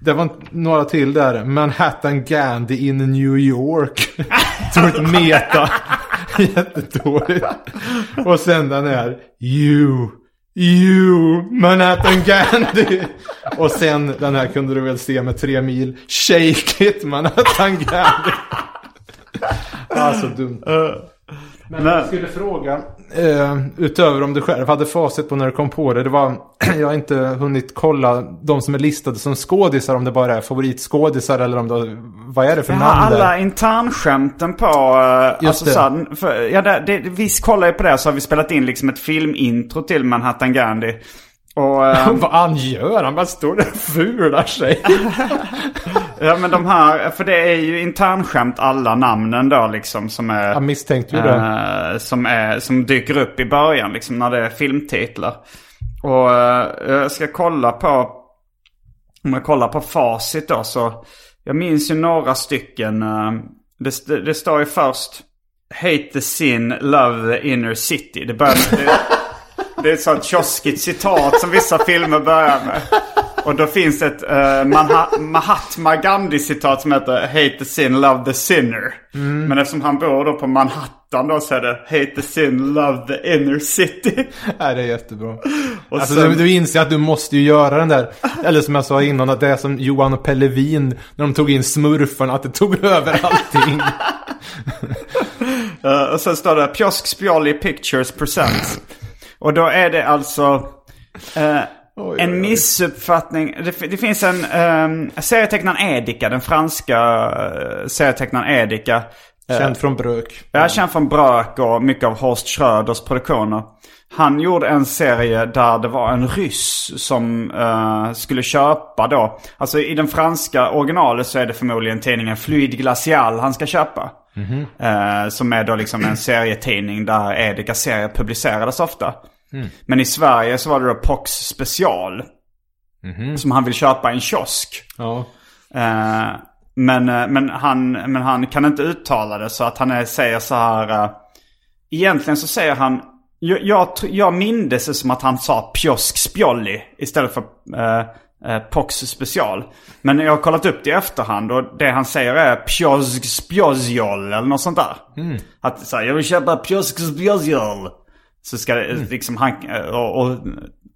C: Det var några till där. Manhattan Gandhi in New York. Otroligt meta. Jättedåligt. Och sen den här. You. You. Manhattan Gandhi. Och sen den här kunde du väl se med tre mil. Shake it Manhattan Gandhi. Alltså dumt. Men jag skulle fråga, eh, utöver om du själv hade facit på när du kom på det. Det var, jag har inte hunnit kolla de som är listade som skådisar, om det bara är favoritskådisar eller om det, vad är det för namn där?
B: alla internskämten på...
C: Just
B: alltså,
C: det.
B: Så här, för, ja, det, det, vi kollar ju på det så har vi spelat in liksom ett filmintro till Manhattan Gandhi. Och, eh,
C: vad han gör? Han bara står där och fular sig.
B: ja men de här, för det är ju internskämt alla namnen då liksom som är...
C: Jag misstänkte ju det.
B: Eh, som, är, som dyker upp i början liksom när det är filmtitlar. Och eh, jag ska kolla på, om jag kollar på facit då så, jag minns ju några stycken. eh, det, det, står ju först Hate the sin, love the inner city. Det börjar det, är ett sånt kioskigt citat som vissa filmer börjar med. Och då finns ett uh, Mahatma Gandhi-citat som heter Hate the sin, love the sinner. Men eftersom han bor då på Manhattan då så är det Hate the sin, love the inner city.
C: Nej, det är jättebra.
B: Och
C: alltså,
B: sen-
C: du, du inser att du måste ju göra den där. Eller som jag sa innan, att det är som Johan och Pellevin när de tog in smurfarna, att det tog över allting.
B: Eh, och sen står det Pjosk Spjolli Pictures Presents. Och då är det alltså eh,
C: oj,
B: en missuppfattning. Det, det finns en um, serietecknaren Edika, den franska uh, serietecknaren Edika.
C: Känd från Brök.
B: Jag är känd från Brök och mycket av Horst Schröders produktioner. Han gjorde en serie där det var en ryss som eh, skulle köpa då. Alltså i den franska originalet så är det förmodligen tidningen Fluid Glacial han ska köpa. Eh, som är då liksom en serietidning där Edikas serier publicerades ofta. Men i Sverige så var det då Pox Special. Som han vill köpa i en kiosk.
C: Ja.
B: Eh, men, eh, men, han, men han kan inte uttala det så att han är, säger så här. eh, egentligen så säger han. Jag, jag, jag mindes det som att han sa pjosk spjolli istället för uh, pox special. Men jag har kollat upp det i efterhand och det han säger är pjosk spjozjol eller något sånt där. Att så här, jag vill köpa pjosk spjozjol. Så ska det liksom han, eh, och, och,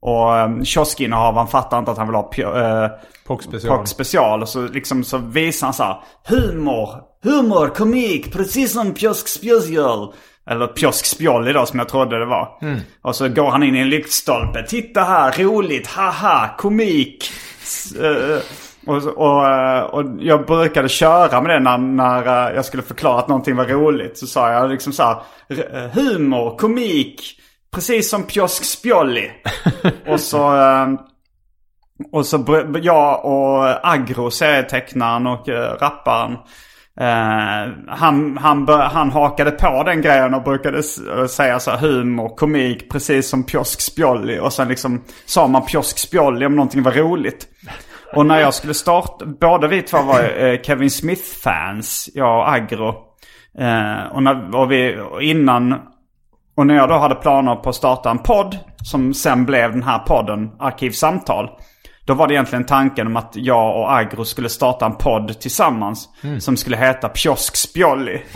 B: och um, kioskinnehavaren fattar inte att han vill ha pjo, eh,
C: Pock special.
B: Pock special. Och så liksom så visar han så här. Humor, humor, komik, precis som pjosk spjozjol. Eller pjosk spjolli då som jag trodde det var. Och så går han in i en lyktstolpe. Titta här, roligt, haha, komik. S- eh, och, och, eh, och jag brukade köra med det när, när eh, jag skulle förklara att någonting var roligt. Så sa jag liksom så här. "R- eh, Humor, komik, precis som pjosk spjolli. och så... eh, och så jag och Agro, serietecknaren och rapparen. Uh, han, han, han hakade på den grejen och brukade eh, säga så här humor, komik, precis som pjosk spjolli. Och sen liksom sa man pjosk spjolli om någonting var roligt. Och när jag skulle starta, båda vi två var uh, Kevin Smith-fans, jag och Agro. Uh, och, när, och vi, och innan och när jag då hade planer på att starta en podd, som sen blev den här podden, Arkivsamtal. Då var det egentligen tanken om att jag och Agro skulle starta en podd tillsammans. Som skulle heta Pjosk Spjolli.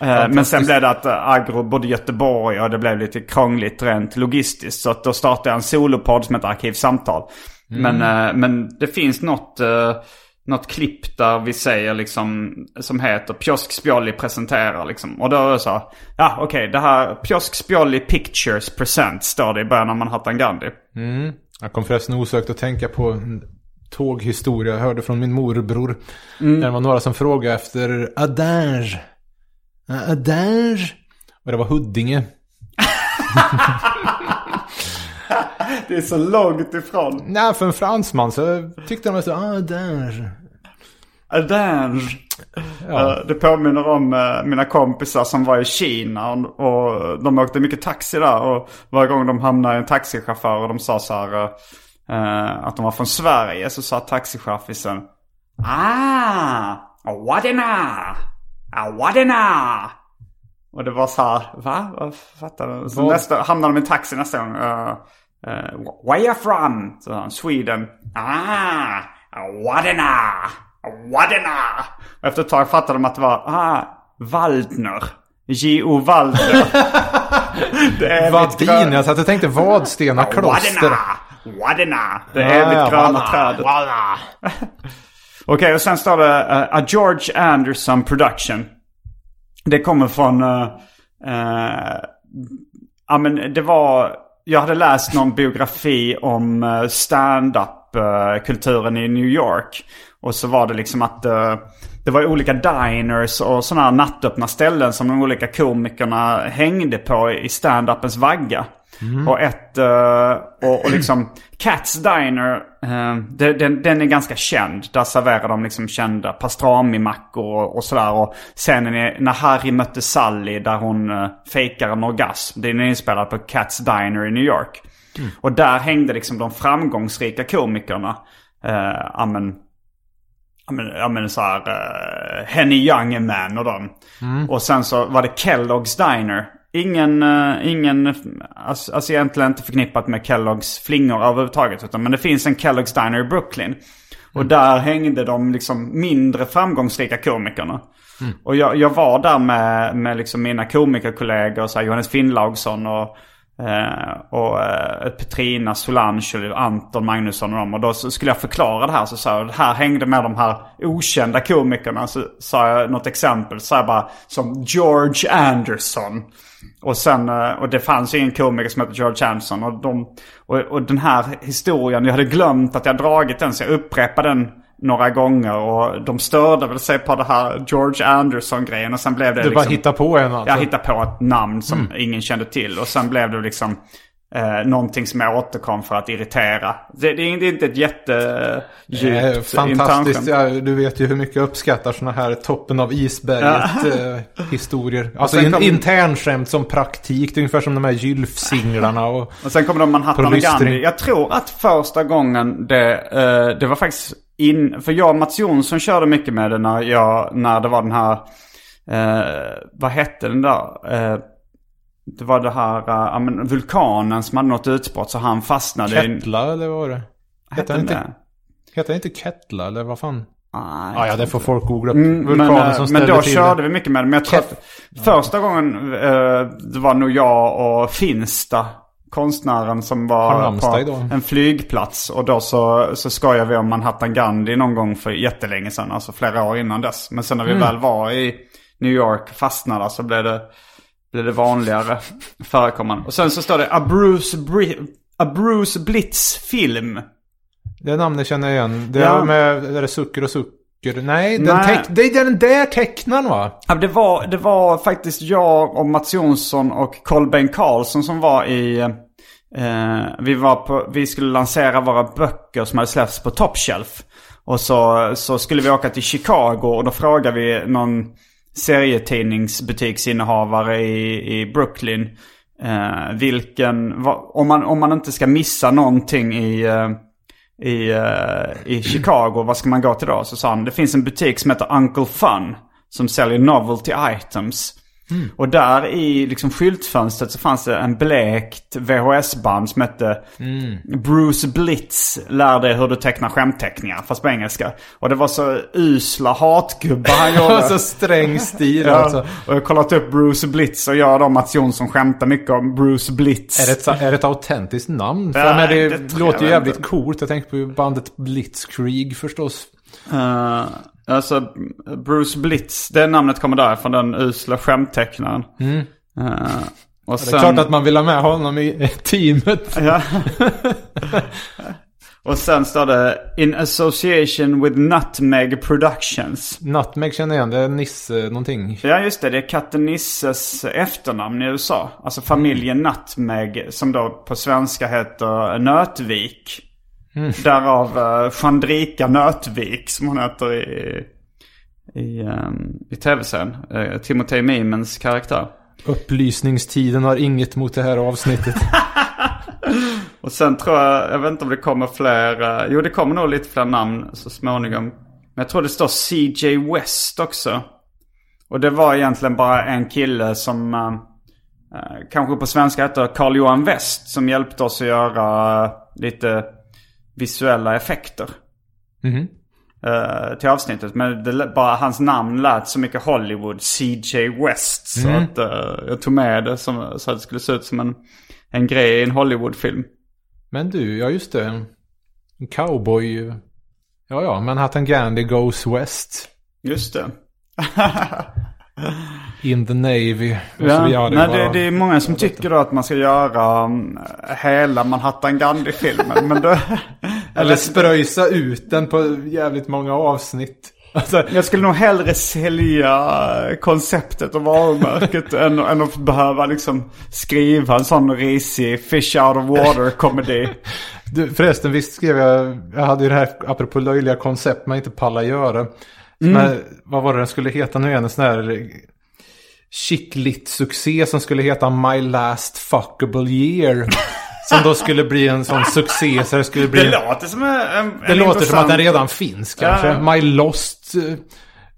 B: Eh, Men sen blev det att eh, Agro bodde i Göteborg och det blev lite krångligt rent logistiskt. Så att då startade jag en solopodd som heter Arkivsamtal. Men, eh, men det finns något, något klipp där vi säger liksom, som heter Pjosk Spjolli presenterar liksom. Och då är det så, här, ja okej det här Pjosk Spjolli Pictures Present står det i början av Manhattan Gandhi.
C: Jag kom förresten osökt att tänka på en tåghistoria jag hörde från min morbror. Det var några som frågade efter Adage. Uh, Adage. Och det var Huddinge.
B: Det är så långt ifrån.
C: Nej, för en fransman så tyckte de att ah, Adage.
B: Adange. Eh, Det påminner om eh, mina kompisar som var i Kina och, de åkte mycket taxi där. Och varje gång de hamnade i en taxichaufför och de sa så här eh, att de var från Sverige så sa taxichauffören Ah, wadena, ah, wadena. Och det var så här, va? Vad Fattar du? Så
C: Vad?
B: nästa, hamnade de i taxi nästa gång. Uh, uh, where are you from? Så han, Sweden. Ah, Wadena, Wadena. Och efter ett tag fattade de att det var, ah, Waldner. J.O. Waldner. det är
C: Vadin, jag satt och tänkte Vadstena kloster.
B: Wadena, Wadena. Det är evigt
C: ja,
B: gröna trädet. Okej, och sen står det uh, A George Anderson Production. Det kommer från, uh, Eh, ja men det var... Jag hade läst någon biografi om eh, stand-up-kulturen i New York. Och så var det liksom att eh, det var olika diners och sådana här nattöppna ställen som de olika komikerna hängde på i stand-upens vagga. Och ett, eh, och, och liksom Cats Diner, det- den, den är ganska känd. Där serverar de liksom kända pastrami-mackor och, och sådär. Och scenen är när Harry mötte Sally där hon uh, fejkar en orgasm. Den är inspelad på Cats Diner i New York. Och där hängde liksom de framgångsrika komikerna. Uh, ja men, ja men, ja men så här, uh, Henny Youngman och dem. Och sen så var det Kellogg's Diner. Ingen, eh, ingen, alltså, alltså egentligen inte förknippat med Kellogg's flingor överhuvudtaget. Utan, men det finns en Kellogg's Diner i Brooklyn. Och där hängde de liksom mindre framgångsrika komikerna. Och jag, jag var där med, med liksom mina komikerkollegor, så här, Johannes Finnlaugsson och, Uh, och uh, Petrina Solange och Anton Magnusson och dem. Och då skulle jag förklara det här så sa jag, det här hängde med de här okända komikerna. Så sa jag något exempel, så sa jag bara som George Anderson. Och sen, uh, och det fanns ju ingen komiker som hette George Anderson. Och, de, och, och den här historien, jag hade glömt att jag dragit den så jag upprepade den några gånger. Och de störde väl sig på det här George Anderson-grejen. Och sen blev det
C: Du bara
B: liksom...
C: hittar på en alltså.
B: Jag hittade på ett namn som ingen kände till. Och sen blev det liksom eh, någonting som jag återkom för att irritera. Det, det, är, inte ett jättedjupt
C: Eh, fantastiskt. Ja, du vet ju hur mycket jag uppskattar sådana här toppen av isberget eh. Alltså in,
B: kom-
C: internskämt som praktik. Det är ungefär som de här gylfsinglarna och...
B: Och sen kommer de Manhattan och Gandhi. Jag tror att första gången det, eh, det var faktiskt in... För jag och Mats Jonsson körde mycket med det när, jag, när det var den här... Eh, vad hette den där? Eh, det var det här, eh, ja, men vulkanen som hade något utbrott så han fastnade i...
C: Kettla eller vad var det?
B: Hette
C: han
B: den
C: inte, han inte Kettla eller vad fan?
B: Nej,
C: Ah, ja, det får folk googla.
B: Mm,
C: Vulkanen
B: men, eh,
C: som
B: men
C: ställde
B: då
C: till
B: körde
C: det.
B: vi mycket med det. Men jag tror att första gången eh, det var nog jag och Finsta, konstnären som var på en flygplats. Och då så, så skojade vi om Manhattan Gandhi någon gång för jättelänge sedan. Alltså flera år innan dess. Men sen när vi
C: Mm.
B: väl var i New York fastnade så blev det, blev det vanligare förekommande. Och sen så står det A Bruce, Bri- A Bruce Blitz film.
C: Det namnet känner jag igen. Det
B: Ja.
C: är med, är det Sucker och Sucker? Nej, den
B: Nej.
C: Det är den där tecknaren va?
B: Ja, det, var, det var faktiskt jag och Mats Jonsson och Kolbeinn Karlsson som var i... Eh, vi, var på, vi skulle lansera våra böcker som hade släppts på Top Shelf. Och så, så skulle vi åka till Chicago och då frågade vi någon serietidningsbutiksinnehavare i, i Brooklyn. Eh, vilken, om, man, om man inte ska missa någonting i... Eh, i, eh, i Chicago. Vad ska man gå till då? Så sa han, det finns en butik som heter Uncle Fun. Som säljer novelty items. Och där i liksom skyltfönstret så fanns det en blekt VHS-band som hette Bruce Blitz lär dig hur du tecknar skämtteckningar. Fast på engelska. Och det var så usla hatgubbar han gjorde.
C: så sträng stil
B: Ja,
C: alltså.
B: och jag har kollat upp Bruce Blitz och jag då Mats Jonsson skämtar mycket om Bruce Blitz.
C: Är det, ett, är det ett autentiskt namn? För
B: Ja,
C: men det,
B: det
C: låter ju jävligt
B: inte.
C: coolt. Jag tänkte på bandet Blitzkrieg förstås.
B: Uh, alltså Bruce Blitz, det namnet kommer därifrån, den usla skämttecknaren. Uh, och
C: Mm. Det är
B: sen,
C: klart att man vill ha med honom i teamet.
B: Ja. och sen står det In association with Nutmeg Productions.
C: Nutmeg känner jag igen. Det är Nisse någonting.
B: Ja just det, det är katten Nisses efternamn i USA. Alltså familjen Nutmeg som då på svenska heter Nötvik. Därav uh, Chandrika Nötvik som hon heter i, i, um, i tv-serien. Uh, Timotej Mimens karaktär.
C: Upplysningstiden har inget mot det här avsnittet.
B: Och sen tror jag, jag vet inte om det kommer fler, eh, jo det kommer nog lite fler namn så småningom. Men jag tror det står CJ West också. Och det var egentligen bara en kille som eh, kanske på svenska heter Carl-Johan West. Som hjälpte oss att göra lite visuella effekter. eh, till avsnittet. Men det, bara hans namn lät så mycket Hollywood, CJ West. Så att eh, jag tog med det som, så att det skulle se ut som en, en grej i en Hollywoodfilm.
C: Men du, ja just det. En cowboy. Ja, ja. Manhattan Gandhi goes west.
B: Just det.
C: In the Navy. Och så
B: Ja,
C: vidare.
B: nej,
C: Bara-
B: det, det är många som tycker då att man ska göra um, hela Manhattan Gandhi-filmen. men då,
C: Eller spröjsa ut den på jävligt många avsnitt. Alltså,
B: jag skulle nog hellre sälja konceptet och varumärket än, än att behöva liksom skriva en sån risig fish out of water-komedi.
C: du, förresten, visst skrev jag, jag hade ju det här, apropå löjliga koncept man inte pallar göra. Sån här, vad var det den skulle heta nu igen? En sån här chicklit succé som skulle heta My Last Fuckable Year. som då skulle bli en sån succé så det skulle bli...
B: Det låter som en, en
C: Det låter som att den
B: intressant-
C: redan finns kanske.
B: Ja.
C: My lost uh,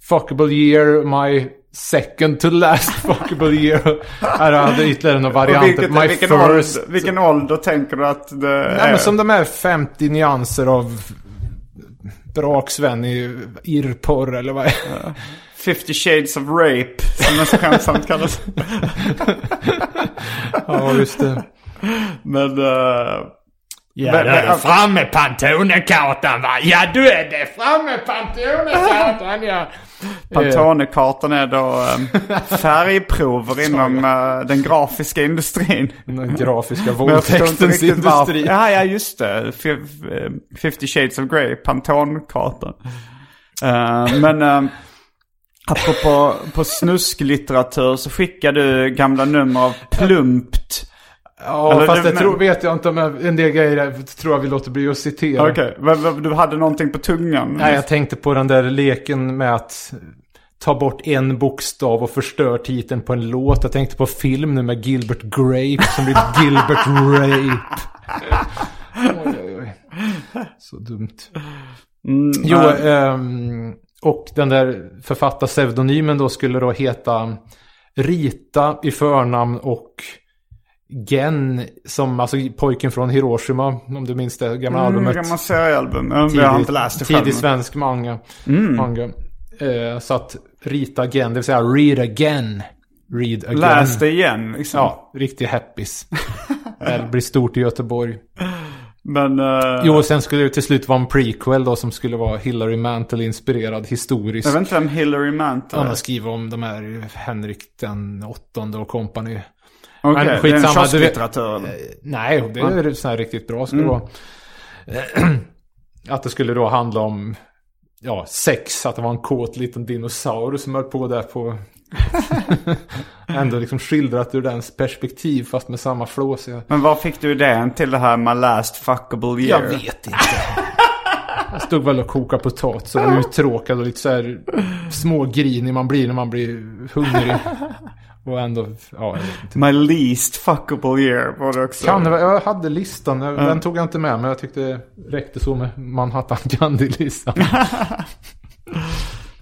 C: fuckable year, my second to last fuckable year. Här hade ytterligare några varianter.
B: vilket,
C: My
B: vilken,
C: first.
B: ålder, vilken ålder tänker du att det
C: Nej,
B: är?
C: men som de här 50 nyanser av braksvän i irrporr eller vad är
B: 50 shades of rape, som den så skämtsamt kallas.
C: Ja, just det.
B: Men... eh,
C: Ja,
B: Men-
C: du är
B: men-
C: framme Pantonekartan va? Ja, du är det framme Pantonekartan ja.
B: Pantonekartan är då eh, färgprover inom eh, den grafiska industrin.
C: Den grafiska våldtäktens industri.
B: Ja, ja, just det. F- eh, 50 shades of Grey, Pantonkartan. Uh, men uh, apropå på snusklitteratur så skickar du gamla nummer av Plumpt.
C: Ja,
B: Eller
C: fast
B: det-
C: det tror, vet jag inte om jag, en del grejer tror jag vi låter bli att citera.
B: Okej, men- men du hade någonting på tungan?
C: Nej, jag tänkte på den där leken med att ta bort en bokstav och förstör titeln på en låt. Jag tänkte på film nu med Gilbert Grape som blir Gilbert Rape. Oj, oj, oj. Så dumt.
B: Mm,
C: Jo, ehm, och den där författarpseudonymen då skulle då heta Rita i förnamn och Gen som alltså pojken från Hiroshima om du minns det gamla albumet.
B: Mm, gamla seriealbum. Ja, Jag har inte läst det själv.
C: Tidig svensk manga. manga. Eh, så att Rita again, det vill säga read again. Read again.
B: Läs det igen liksom.
C: Ja, riktig happis. det blir stort i Göteborg.
B: Men... eh,
C: Jo, och sen skulle det till slut vara en prequel då som skulle vara Hillary Mantel-inspirerad historiskt.
B: Jag vet inte vem Hillary Mantel
C: Han
B: är.
C: har skrivit om de här Henrik den åttonde och kompani.
B: Okej,
C: Men
B: det är en
C: skitsamma,
B: kiosklitteratur. eller?
C: Nej, det är så här riktigt bra ska det vara. Att det skulle då handla om ja, sex, att det var en kåt liten dinosaur som höll på där på... Ändå liksom skildrat ur dens perspektiv fast med samma flåsiga...
B: Men var fick du idén till det här My Last Fuckable Year?
C: Jag vet inte. Jag stod väl och kokade potatis och var uttråkad och lite så här smågrinig man blir när man blir hungrig. Och ändå, ja.
B: My least fuckable year var det också.
C: Kan jag hade listan, jag- den tog jag inte med men jag tyckte det räckte så med Manhattan Gandhi-listan.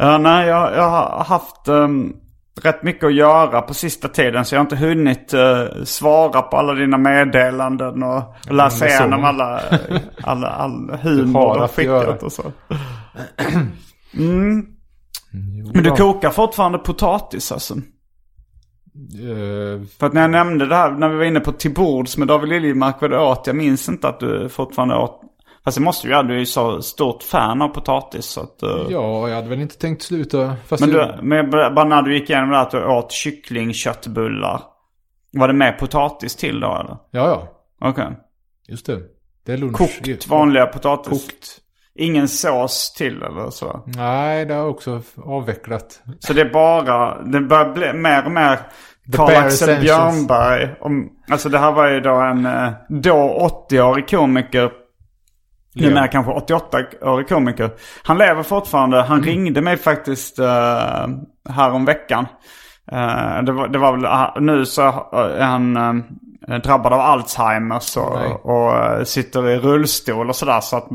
B: Ja, nej, jag, jag har haft ehm, rätt mycket att göra på sista tiden. Så jag har inte hunnit eh, svara på alla dina meddelanden och, läsa igenom alla, alla, all humor du har skickat och så. Mm. Men du kokar fortfarande potatis alltså?
C: Eh,
B: För att när jag nämnde det här, när vi var inne på till bords med David Liljemark vad du åt. Jag minns inte att du fortfarande åt. Fast det måste du göra, du är ju så stort fan av potatis så att... eh,
C: ja, jag hade väl inte tänkt sluta.
B: Men,
C: jag-
B: du, men bara när du gick igenom det här att du åt kycklingköttbullar. Var det med potatis till då eller?
C: Ja, ja.
B: Okej.
C: Just det. Det är lunch.
B: Kokt vanliga potatis?
C: Kokt.
B: Ingen sås till eller så?
C: Nej, det har också avvecklat.
B: Så det är bara, det börjar bli mer och mer
C: The
B: Karl
C: bare
B: Axel
C: essentials.
B: Björnberg. Om, alltså det här var ju då en eh, då 80-årig komiker. Numera
C: Ja.
B: kanske 88-årig komiker. Han lever fortfarande. Han
C: Mm.
B: ringde mig faktiskt uh, här om veckan. Eh, det, var, det var väl, ah, nu så är han eh, drabbad av Alzheimers och, och eh, sitter i rullstol och sådär. Så att,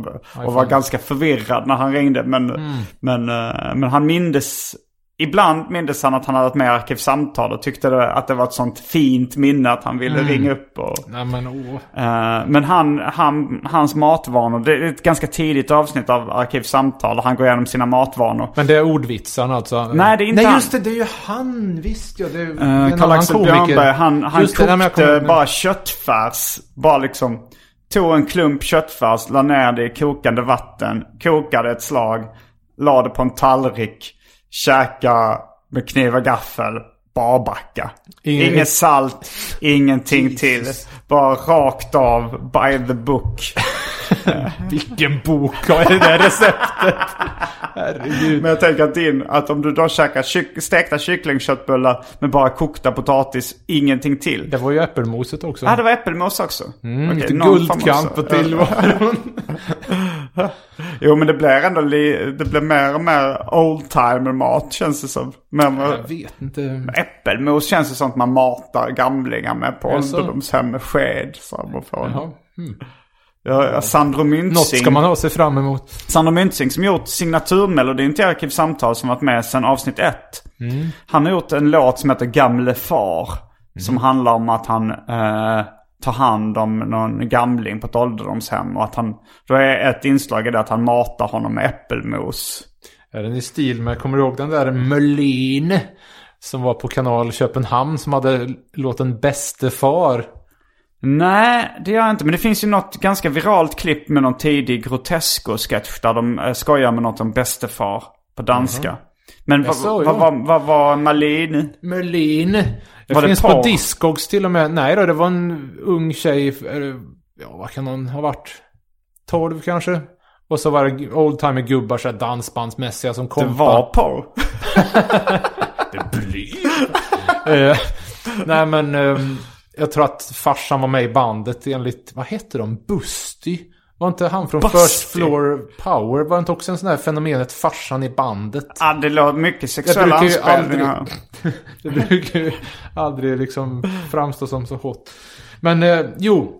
B: och var ganska förvirrad när han ringde. Men,
C: Mm.
B: men, eh, men han mindes Ibland mindes han att han hade varit med i Arkivsamtal och tyckte det, att det var ett sånt fint minne att han ville ringa upp och...
C: Nej, men åh.
B: Eh, men han, han, hans matvanor, det är ett ganska tidigt avsnitt av Arkivsamtal och han går igenom sina matvanor.
C: Men det är ordvitsan alltså?
B: Nej, det är inte
C: Nej,
B: han.
C: just det. Det är ju han. Visst ja. Det är
B: Uh,
C: en
B: Karl-Axel
C: komiker.
B: Björnberg, han, han
C: Just det,
B: kokte
C: kommer-
B: bara köttfärs. Bara liksom tog en klump köttfärs, la ner det i kokande vatten, kokade ett slag, la det på en tallrik, käka med kniv och gaffel. Barbacka.
C: Ingen-
B: Inget salt, ingenting till. Bara rakt av, by the book.
C: Vilken bok har det där receptet? Herregud.
B: Men jag tänker att, din, att om du då käkar kyck, stekta kycklingköttbullar med bara kokta potatis, ingenting till.
C: Det var ju äppelmoset också.
B: Ja, det var äppelmos också.
C: Mm,
B: Okej,
C: lite guldkant på tillvaron.
B: Jo, men det blir ändå det blir mer och mer oldtimer-mat känns det som. Men
C: Jag vet inte.
B: äppelmos känns det som att man matar gamlingar med på ålderdomshem med sked. Så man får
C: Jaha. Hmm.
B: Ja, Sandro
C: Något
B: Myntzing.
C: ska man ha sig fram emot.
B: Sandro Myntzing som gjort signaturmelodin till Arkivsamtal som varit med sedan avsnitt ett.
C: Mm.
B: Han har gjort en låt som heter Gamle far. Som handlar om att han eh, tar hand om någon gamling på ett ålderdomshem. Och att han, då är ett inslag i det att han matar honom med äppelmos.
C: Är den i stil med, kommer du ihåg den där Mölin? Som var på kanal Köpenhamn som hade låten Bäste far.
B: Nej, det gör jag inte. Men det finns ju något ganska viralt klipp med någon tidig Grotesco-sketch där de eh, skojar med något om bästefar på danska. Men vad,
C: Jaså,
B: vad,
C: ja.
B: vad, vad var Malin?
C: Mölin. Det
B: Var det
C: finns på Discogs till och med. Nej då, det var en ung tjej. Ja, vad kan hon ha varit? 12 kanske? Och så var det oldtimer gubbar så dansbandsmässiga som kom.
B: Det var porr.
C: Eh, nej men ehm, jag tror att farsan var med i bandet enligt, vad heter de? Busty? Var inte han från
B: Busty?
C: First Floor Power? Var inte också en sån här fenomenet farsan i bandet?
B: Ja, det låter mycket sexuella anspelningar.
C: det brukar ju aldrig liksom framstå som så hot. Men eh, jo.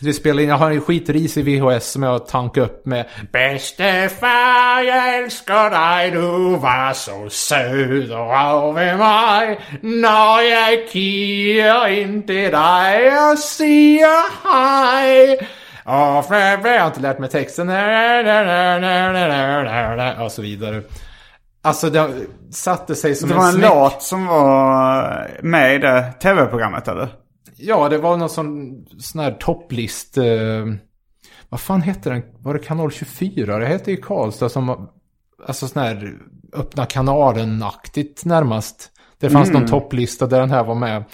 C: Vi spelar in, jag har en skitris i VHS som jag tankar upp med Bäste far, jag älskar dig, du var så söt över mig När jag kiar in till dig och säger hej Jag har inte lärt mig texten och så vidare. Alltså det satte sig som
B: Det
C: en
B: var en
C: smäck.
B: låt som var med i det tv-programmet eller?
C: Ja, det var någon sån, sån här topplist. Eh, vad fan hette den? Var det kanal 24? Det hette i Karlstad som, alltså sån här öppna kanalen-aktigt närmast. Det fanns någon topplista där den här var med.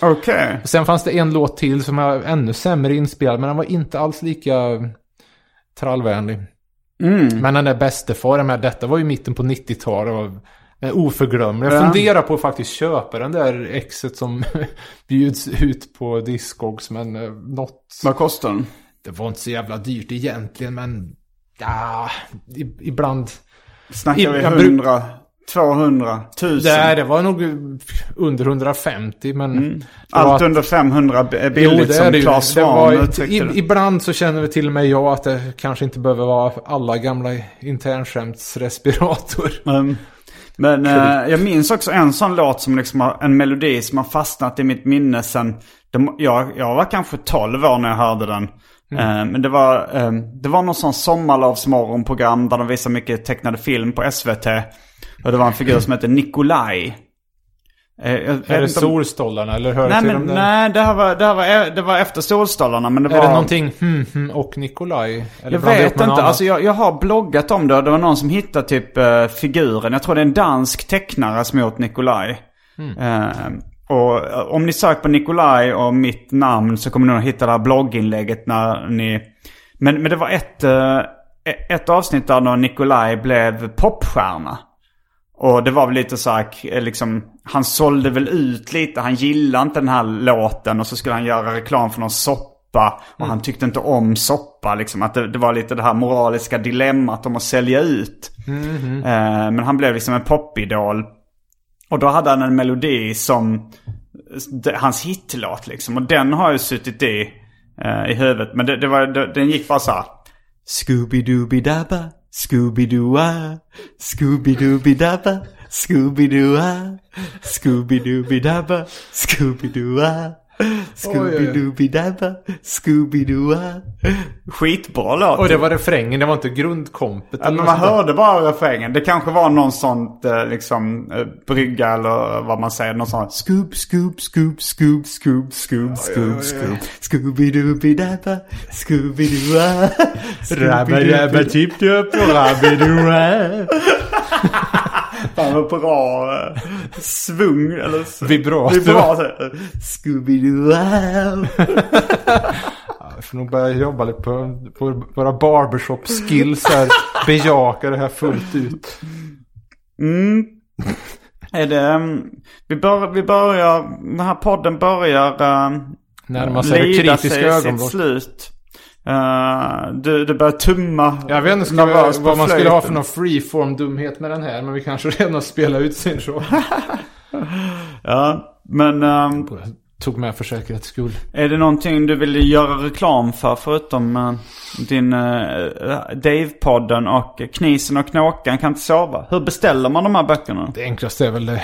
C: Och sen fanns det en låt till som är ännu sämre inspelad, men den var inte alls lika trallvänlig. Men den där bäste far med, detta var ju mitten på 90-talet och är oförglömlig. Jag
B: Ja.
C: funderar på att faktiskt köpa den där exet som bjuds ut på Discogs, men eh, något...
B: Vad kostar den?
C: Det var inte så jävla dyrt egentligen, men... Ja, ibland...
B: Snackar vi 100, 200, 1000?
C: Nej, det var nog under 150, men...
B: Mm. Allt under 500 är billigt
C: är
B: som. Claes Svahn uttryckte det.
C: Ibland så känner vi till och med jag att det kanske inte behöver vara alla gamla internskämtsrespirator.
B: Mm. Men eh, jag minns också en sån låt som liksom har, en melodi som har fastnat i mitt minne sen, det, jag, jag var kanske 12 år när jag hörde den. Eh, men det var, eh, det var någon sån sommarlovsmorgonprogram där de visade mycket tecknade film på SVT. Och det var en figur som hette Nikolaj. Eh,
C: Är det Solstolarna eller hör
B: Nej
C: till
B: men
C: dem
B: nej, det här var, det här var, det var efter Solstolarna men det
C: Är
B: var...
C: det någonting hmm, hmm och Nikolaj? Eller
B: Jag vet inte.
C: annat?
B: Alltså jag, jag har bloggat om det det var någon som hittade typ eh, figuren. Jag tror det är en dansk tecknare som gjort Nikolaj.
C: Hmm.
B: Eh, och om ni söker på Nikolaj och mitt namn så kommer ni att hitta det här blogginlägget när ni... Men, men det var ett, eh, ett avsnitt där Nikolaj blev popstjärna. Och det var väl lite så här, liksom, han sålde väl ut lite. Han gillade inte den här låten och så skulle han göra reklam för någon soppa. Och han tyckte inte om soppa liksom. Att det, det var lite det här moraliska dilemmat om att sälja ut. Eh, men han blev liksom en popidol. Och då hade han en melodi som hans hitlåt liksom. Och den har ju suttit i, eh, i huvudet. Men det, det var, det, den gick bara så här. Scooby-Dooby-Dabba, Scooby Doo ah, Scooby Dooby Dabba, Scooby Doo ah, Scooby Dooby Dabba, Scooby Doo ah. Scooby-Dooby-Dabba, Scooby-Doo-ah. Skitbra låt.
C: Och det var refrängen, det var inte grundkompet.
B: Ja, men man hörde bara refrängen. Det kanske var någon sånt eh, liksom eh, brygga eller vad man säger. Någon sån Scoop, scoop, scoop, scoop, scoop, scoop, scoop, scoop. Scooby-Dooby-Dabba, Scooby-Doo-ah.
C: Rabba-dabba-tip-tup och rabba-doo-ah.
B: Fan vad bra eh, svung eller
C: Vibrato.
B: vibrato. Scooby-Doo.
C: Jag får nog börja jobba lite på, på våra barbershop skills här. Bejaka det här fullt ut.
B: Mm. Är det, um, vi, bör, vi börjar, den här podden börjar uh,
C: Närmar sig det kritiska
B: sig sitt
C: ögonblick.
B: slut. Uh, du, du börjar tumma.
C: Jag vet inte vi, vad man skulle ha för någon freeform dumhet med den här. Men vi kanske redan har spelat ut sin show.
B: Ja, men um,
C: Tog med för säkerhets skull.
B: är det någonting du vill göra reklam för förutom uh, din uh, Dave-podden och Knisen och Knåkan kan inte sova? Hur beställer man de här böckerna?
C: Det enklaste är väl det.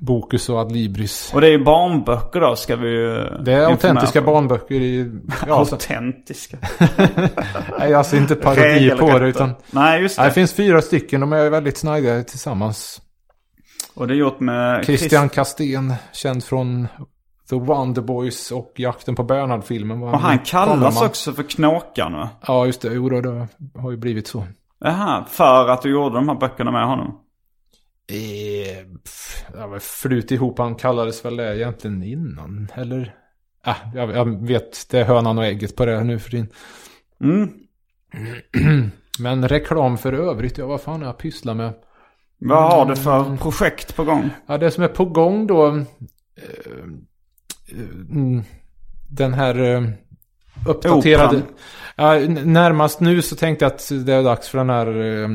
C: Bokus och Adlibris.
B: Och det är ju barnböcker då ska vi ju
C: Det är autentiska barnböcker i... Ja, så,
B: Autentiska.
C: nej, alltså inte parodi på det utan...
B: Nej, just det.
C: Det finns fyra stycken. De är väldigt snajdiga tillsammans.
B: Och det är gjort med
C: Christian Castén, känd från The Wonder Boys och Jakten på Bernhard-filmen.
B: Och han kallas också för Knåkan va?
C: Ja, just det. Jo, det har ju blivit så.
B: Jaha, för att du gjorde de här böckerna med honom?
C: Eh, pff, ja, vad Flut ihop, han kallades väl det egentligen innan, eller? Ah, jag, jag vet, det är hönan och ägget på det här nu för din.
B: Mm.
C: Men reklam för övrigt, ja vad fan har jag pysslat med?
B: Vad har du för projekt på gång?
C: Ja, det som är på gång då. Eh, mm, den här eh, uppdaterade. Ja, närmast nu så tänkte jag att det är dags för den här eh,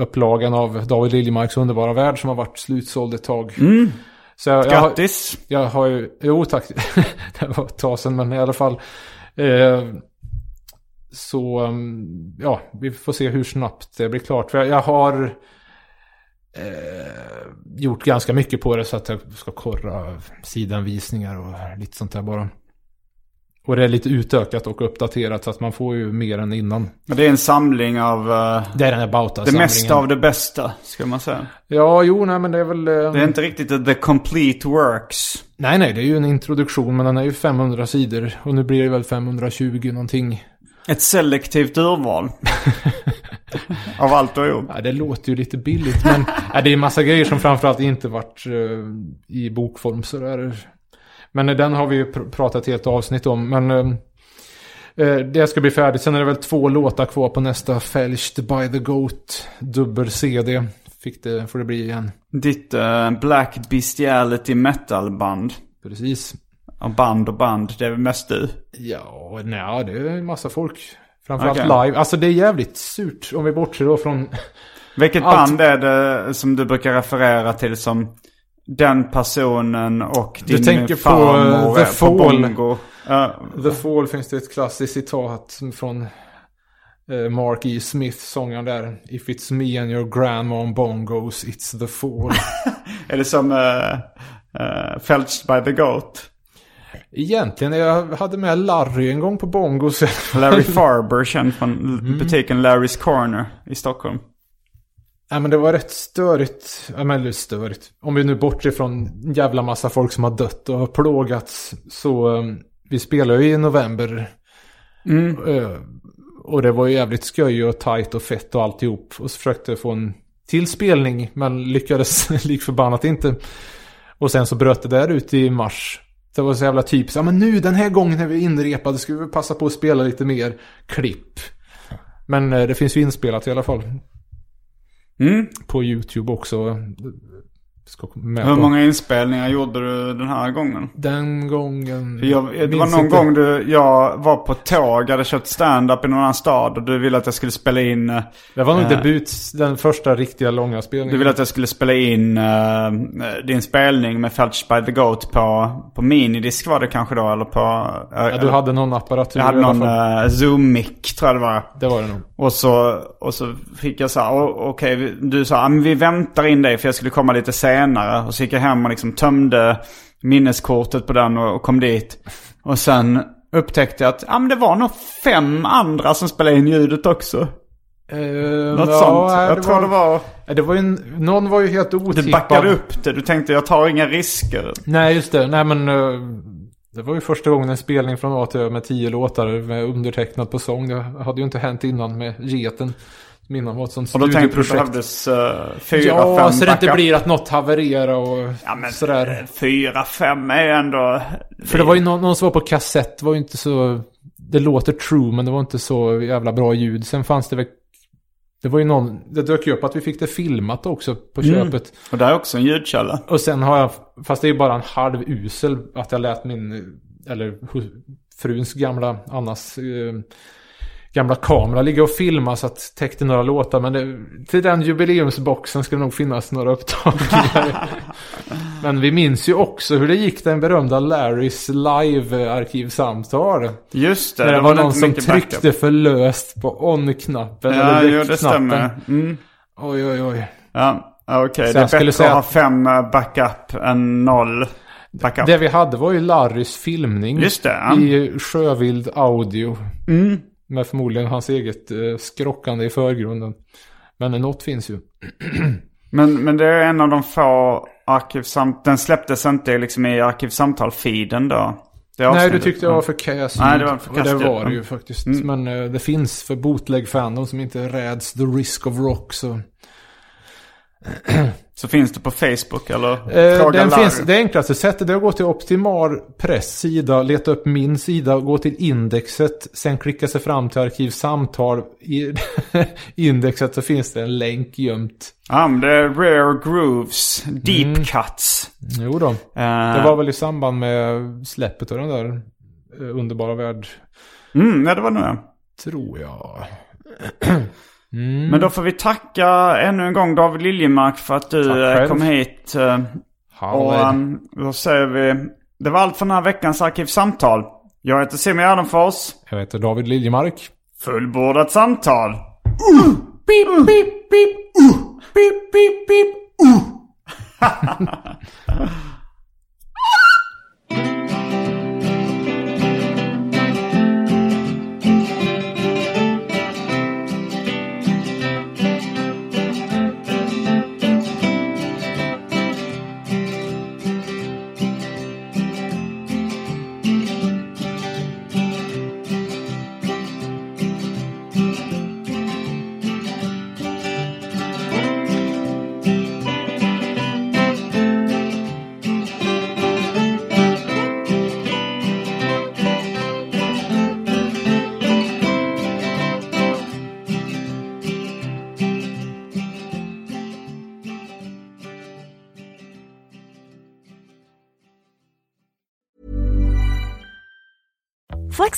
C: nyupplagan av David Liljemarks underbara värld som har varit slutsåld ett tag.
B: Mm.
C: Så jag, jag, har-
B: Grattis!
C: jag har ju, jo tack. det var ett tag sedan men i alla fall. Eh, så, um, ja, vi får se hur snabbt det blir klart. Jag, jag har eh, gjort ganska mycket på det så att jag ska korra sidanvisningar och lite sånt där bara. Och det är lite utökat och uppdaterat så att man får ju mer än innan.
B: Men Det är en samling av eh,
C: Det är den här bauta
B: det mesta av det bästa, ska man säga.
C: Ja, jo, nej men det är väl... eh,
B: Det är inte riktigt the complete works.
C: Nej, nej, det är ju en introduktion men den är ju 500 sidor. Och nu blir det väl 520 någonting.
B: Ett selektivt urval. av allt du har gjort.
C: Ja, det låter ju lite billigt men ja, det är massa grejer som framförallt inte varit eh, i bokform sådär. Men eh, den har vi ju pr- pratat helt avsnitt om. Men eh, eh, det ska bli färdigt. Sen är det väl två låtar kvar på nästa Fälshed by the Goat dubbel-CD. Fick det, får det bli igen.
B: Ditt eh, Black Bestiality metal-band.
C: Precis.
B: Ja, band och band, det är väl mest du.
C: Ja, nej, det är en massa folk. Framförallt
B: Okej.
C: live. Alltså det är jävligt surt om vi bortser då från...
B: Vilket
C: Allt.
B: band är det som du brukar referera till som den personen och
C: Du
B: din
C: tänker på,
B: farmor
C: eh, The Fall.
B: bongo? Ja,
C: The Fall finns det ett klassiskt citat från eh, Mark E. Smith, sångaren där. If it's me and your grandma on bongos, it's the fall.
B: är det som uh, uh, Felched by the Goat?
C: Egentligen, jag hade med Larry en gång på bongos.
B: Larry Farber, känd från
C: Mm.
B: butiken Larry's Corner i Stockholm.
C: Nej men det var rätt störigt. Ja men störigt. Om vi nu bortser från en jävla massa folk som har dött och har plågats. Så eh, vi spelade ju i november. Eh, och det var ju jävligt skoj och tight och fett och alltihop. Och så försökte få en till spelning. Men lyckades lik förbannat inte. Och sen så bröt det där ut i mars. Det var så jävla typiskt. Ja men nu den här gången när vi inrepade ska vi passa på att spela lite mer klipp. Men eh, det finns ju inspelat i alla fall
B: Mm.
C: på YouTube också. Ska med
B: Hur
C: på.
B: många inspelningar gjorde du den här gången?
C: Den gången...
B: För Jag, det var någon
C: inte.
B: gång du, jag var på tåg, hade kört stand-up i någon annan stad och du ville att jag skulle spela in... eh,
C: Det var nog
B: Eh.
C: debut, den första riktiga långa spelningen.
B: Du ville att jag skulle spela in eh, din spelning med Felch by the Goat på, på minidisk var det kanske då eller på... eh,
C: Ja, du hade någon apparatur
B: jag hade någon uh, Zoom-mic tror jag det var.
C: Det var det nog.
B: Och så, och så fick jag så här, "Å- okej, vi- du sa, "Ah, men vi väntar in dig för jag skulle komma lite senare. Och så gick jag hem och liksom tömde minneskortet på den och, och kom dit. Och sen upptäckte jag att, ja men det var nog fem andra som spelade in ljudet också.
C: Eh,
B: Något
C: ja,
B: sånt. Jag
C: det
B: tror
C: var,
B: det var,
C: Det var ju en, någon var ju helt otippad.
B: du backade upp det. Du tänkte, jag tar inga risker.
C: Nej, just det. Nej, men... det var ju första gången en spelning från A till Ö med tio låtar med undertecknat på sång. Det hade ju inte hänt innan med Geten. Mina var ett sånt
B: Och då tänkte du att det behövdes uh, fyra,
C: Ja,
B: fem
C: så det inte blir att något havererar och
B: Ja, men
C: sådär.
B: fyra, fem är ändå...
C: För det var ju någon, någon som var på kassett, det var ju inte så... Det låter true, men det var inte så jävla bra ljud. Sen fanns det väl... Det var ju någon... Det dök ju upp att vi fick det filmat också på
B: Mm.
C: köpet.
B: Och det är också en ljudkälla.
C: Och sen har jag... Fast det är ju bara en halv usel att jag lät min... Eller fruns gamla, Annas... Eh, gamla kamera ligga och filma så att täckte några låtar. Men det, till den jubileumsboxen skulle nog finnas några upptagningar. men vi minns ju också hur det gick den berömda Larrys live-arkivsamtal.
B: Just det,
C: Där det,
B: det
C: var
B: inte
C: någon som tryckte
B: backup.
C: för löst på on-knappen.
B: Ja,
C: eller
B: jo, det stämmer. Mm.
C: Oj, oj, oj.
B: Ja, okej.
C: Så
B: Det är
C: jag skulle
B: bättre
C: säga
B: att ha fem eh, backup än noll backup.
C: Det vi hade var ju Larrys filmning.
B: Just det, ja.
C: I sjövild audio.
B: Mm.
C: Med förmodligen hans eget eh, skrockande i förgrunden. Men något finns ju.
B: Men, men det är en av de få arkivsamtal... Den släpptes inte liksom i arkivsamtal-feeden då?
C: Nej, du tyckte jag var för kass
B: Nej, det var för
C: Och det
B: kass,
C: var det ju faktiskt.
B: Mm.
C: Men eh, det finns för bootleg-fan, de som inte räds the risk of rock. Så.
B: Så finns det på Facebook eller?
C: Eh, den
B: Larry.
C: finns, det enklaste sättet är att gå till Optimal Press sida, leta upp min sida, gå till indexet, sen klicka sig fram till arkivsamtal. I indexet så finns det en länk gömt.
B: Ja, men det är Rare Grooves, Deep
C: Mm.
B: Cuts.
C: Jo då.
B: Eh,
C: Det var väl i samband med släppet av den där eh, underbara värld,
B: Mm, ja, det var nog
C: tror jag.
B: Men då får vi tacka ännu en gång David Liljemark för att du eh, kom hit. eh, Och
C: Hallå.
B: um, då säger vi, det var allt för den här veckans Arkivsamtal. Jag heter Simon Gärdenfors.
C: Jag heter David Liljemark.
B: Fullbordat samtal. Uh, pip, pip, pip, uh, pip, pip, pip, uh.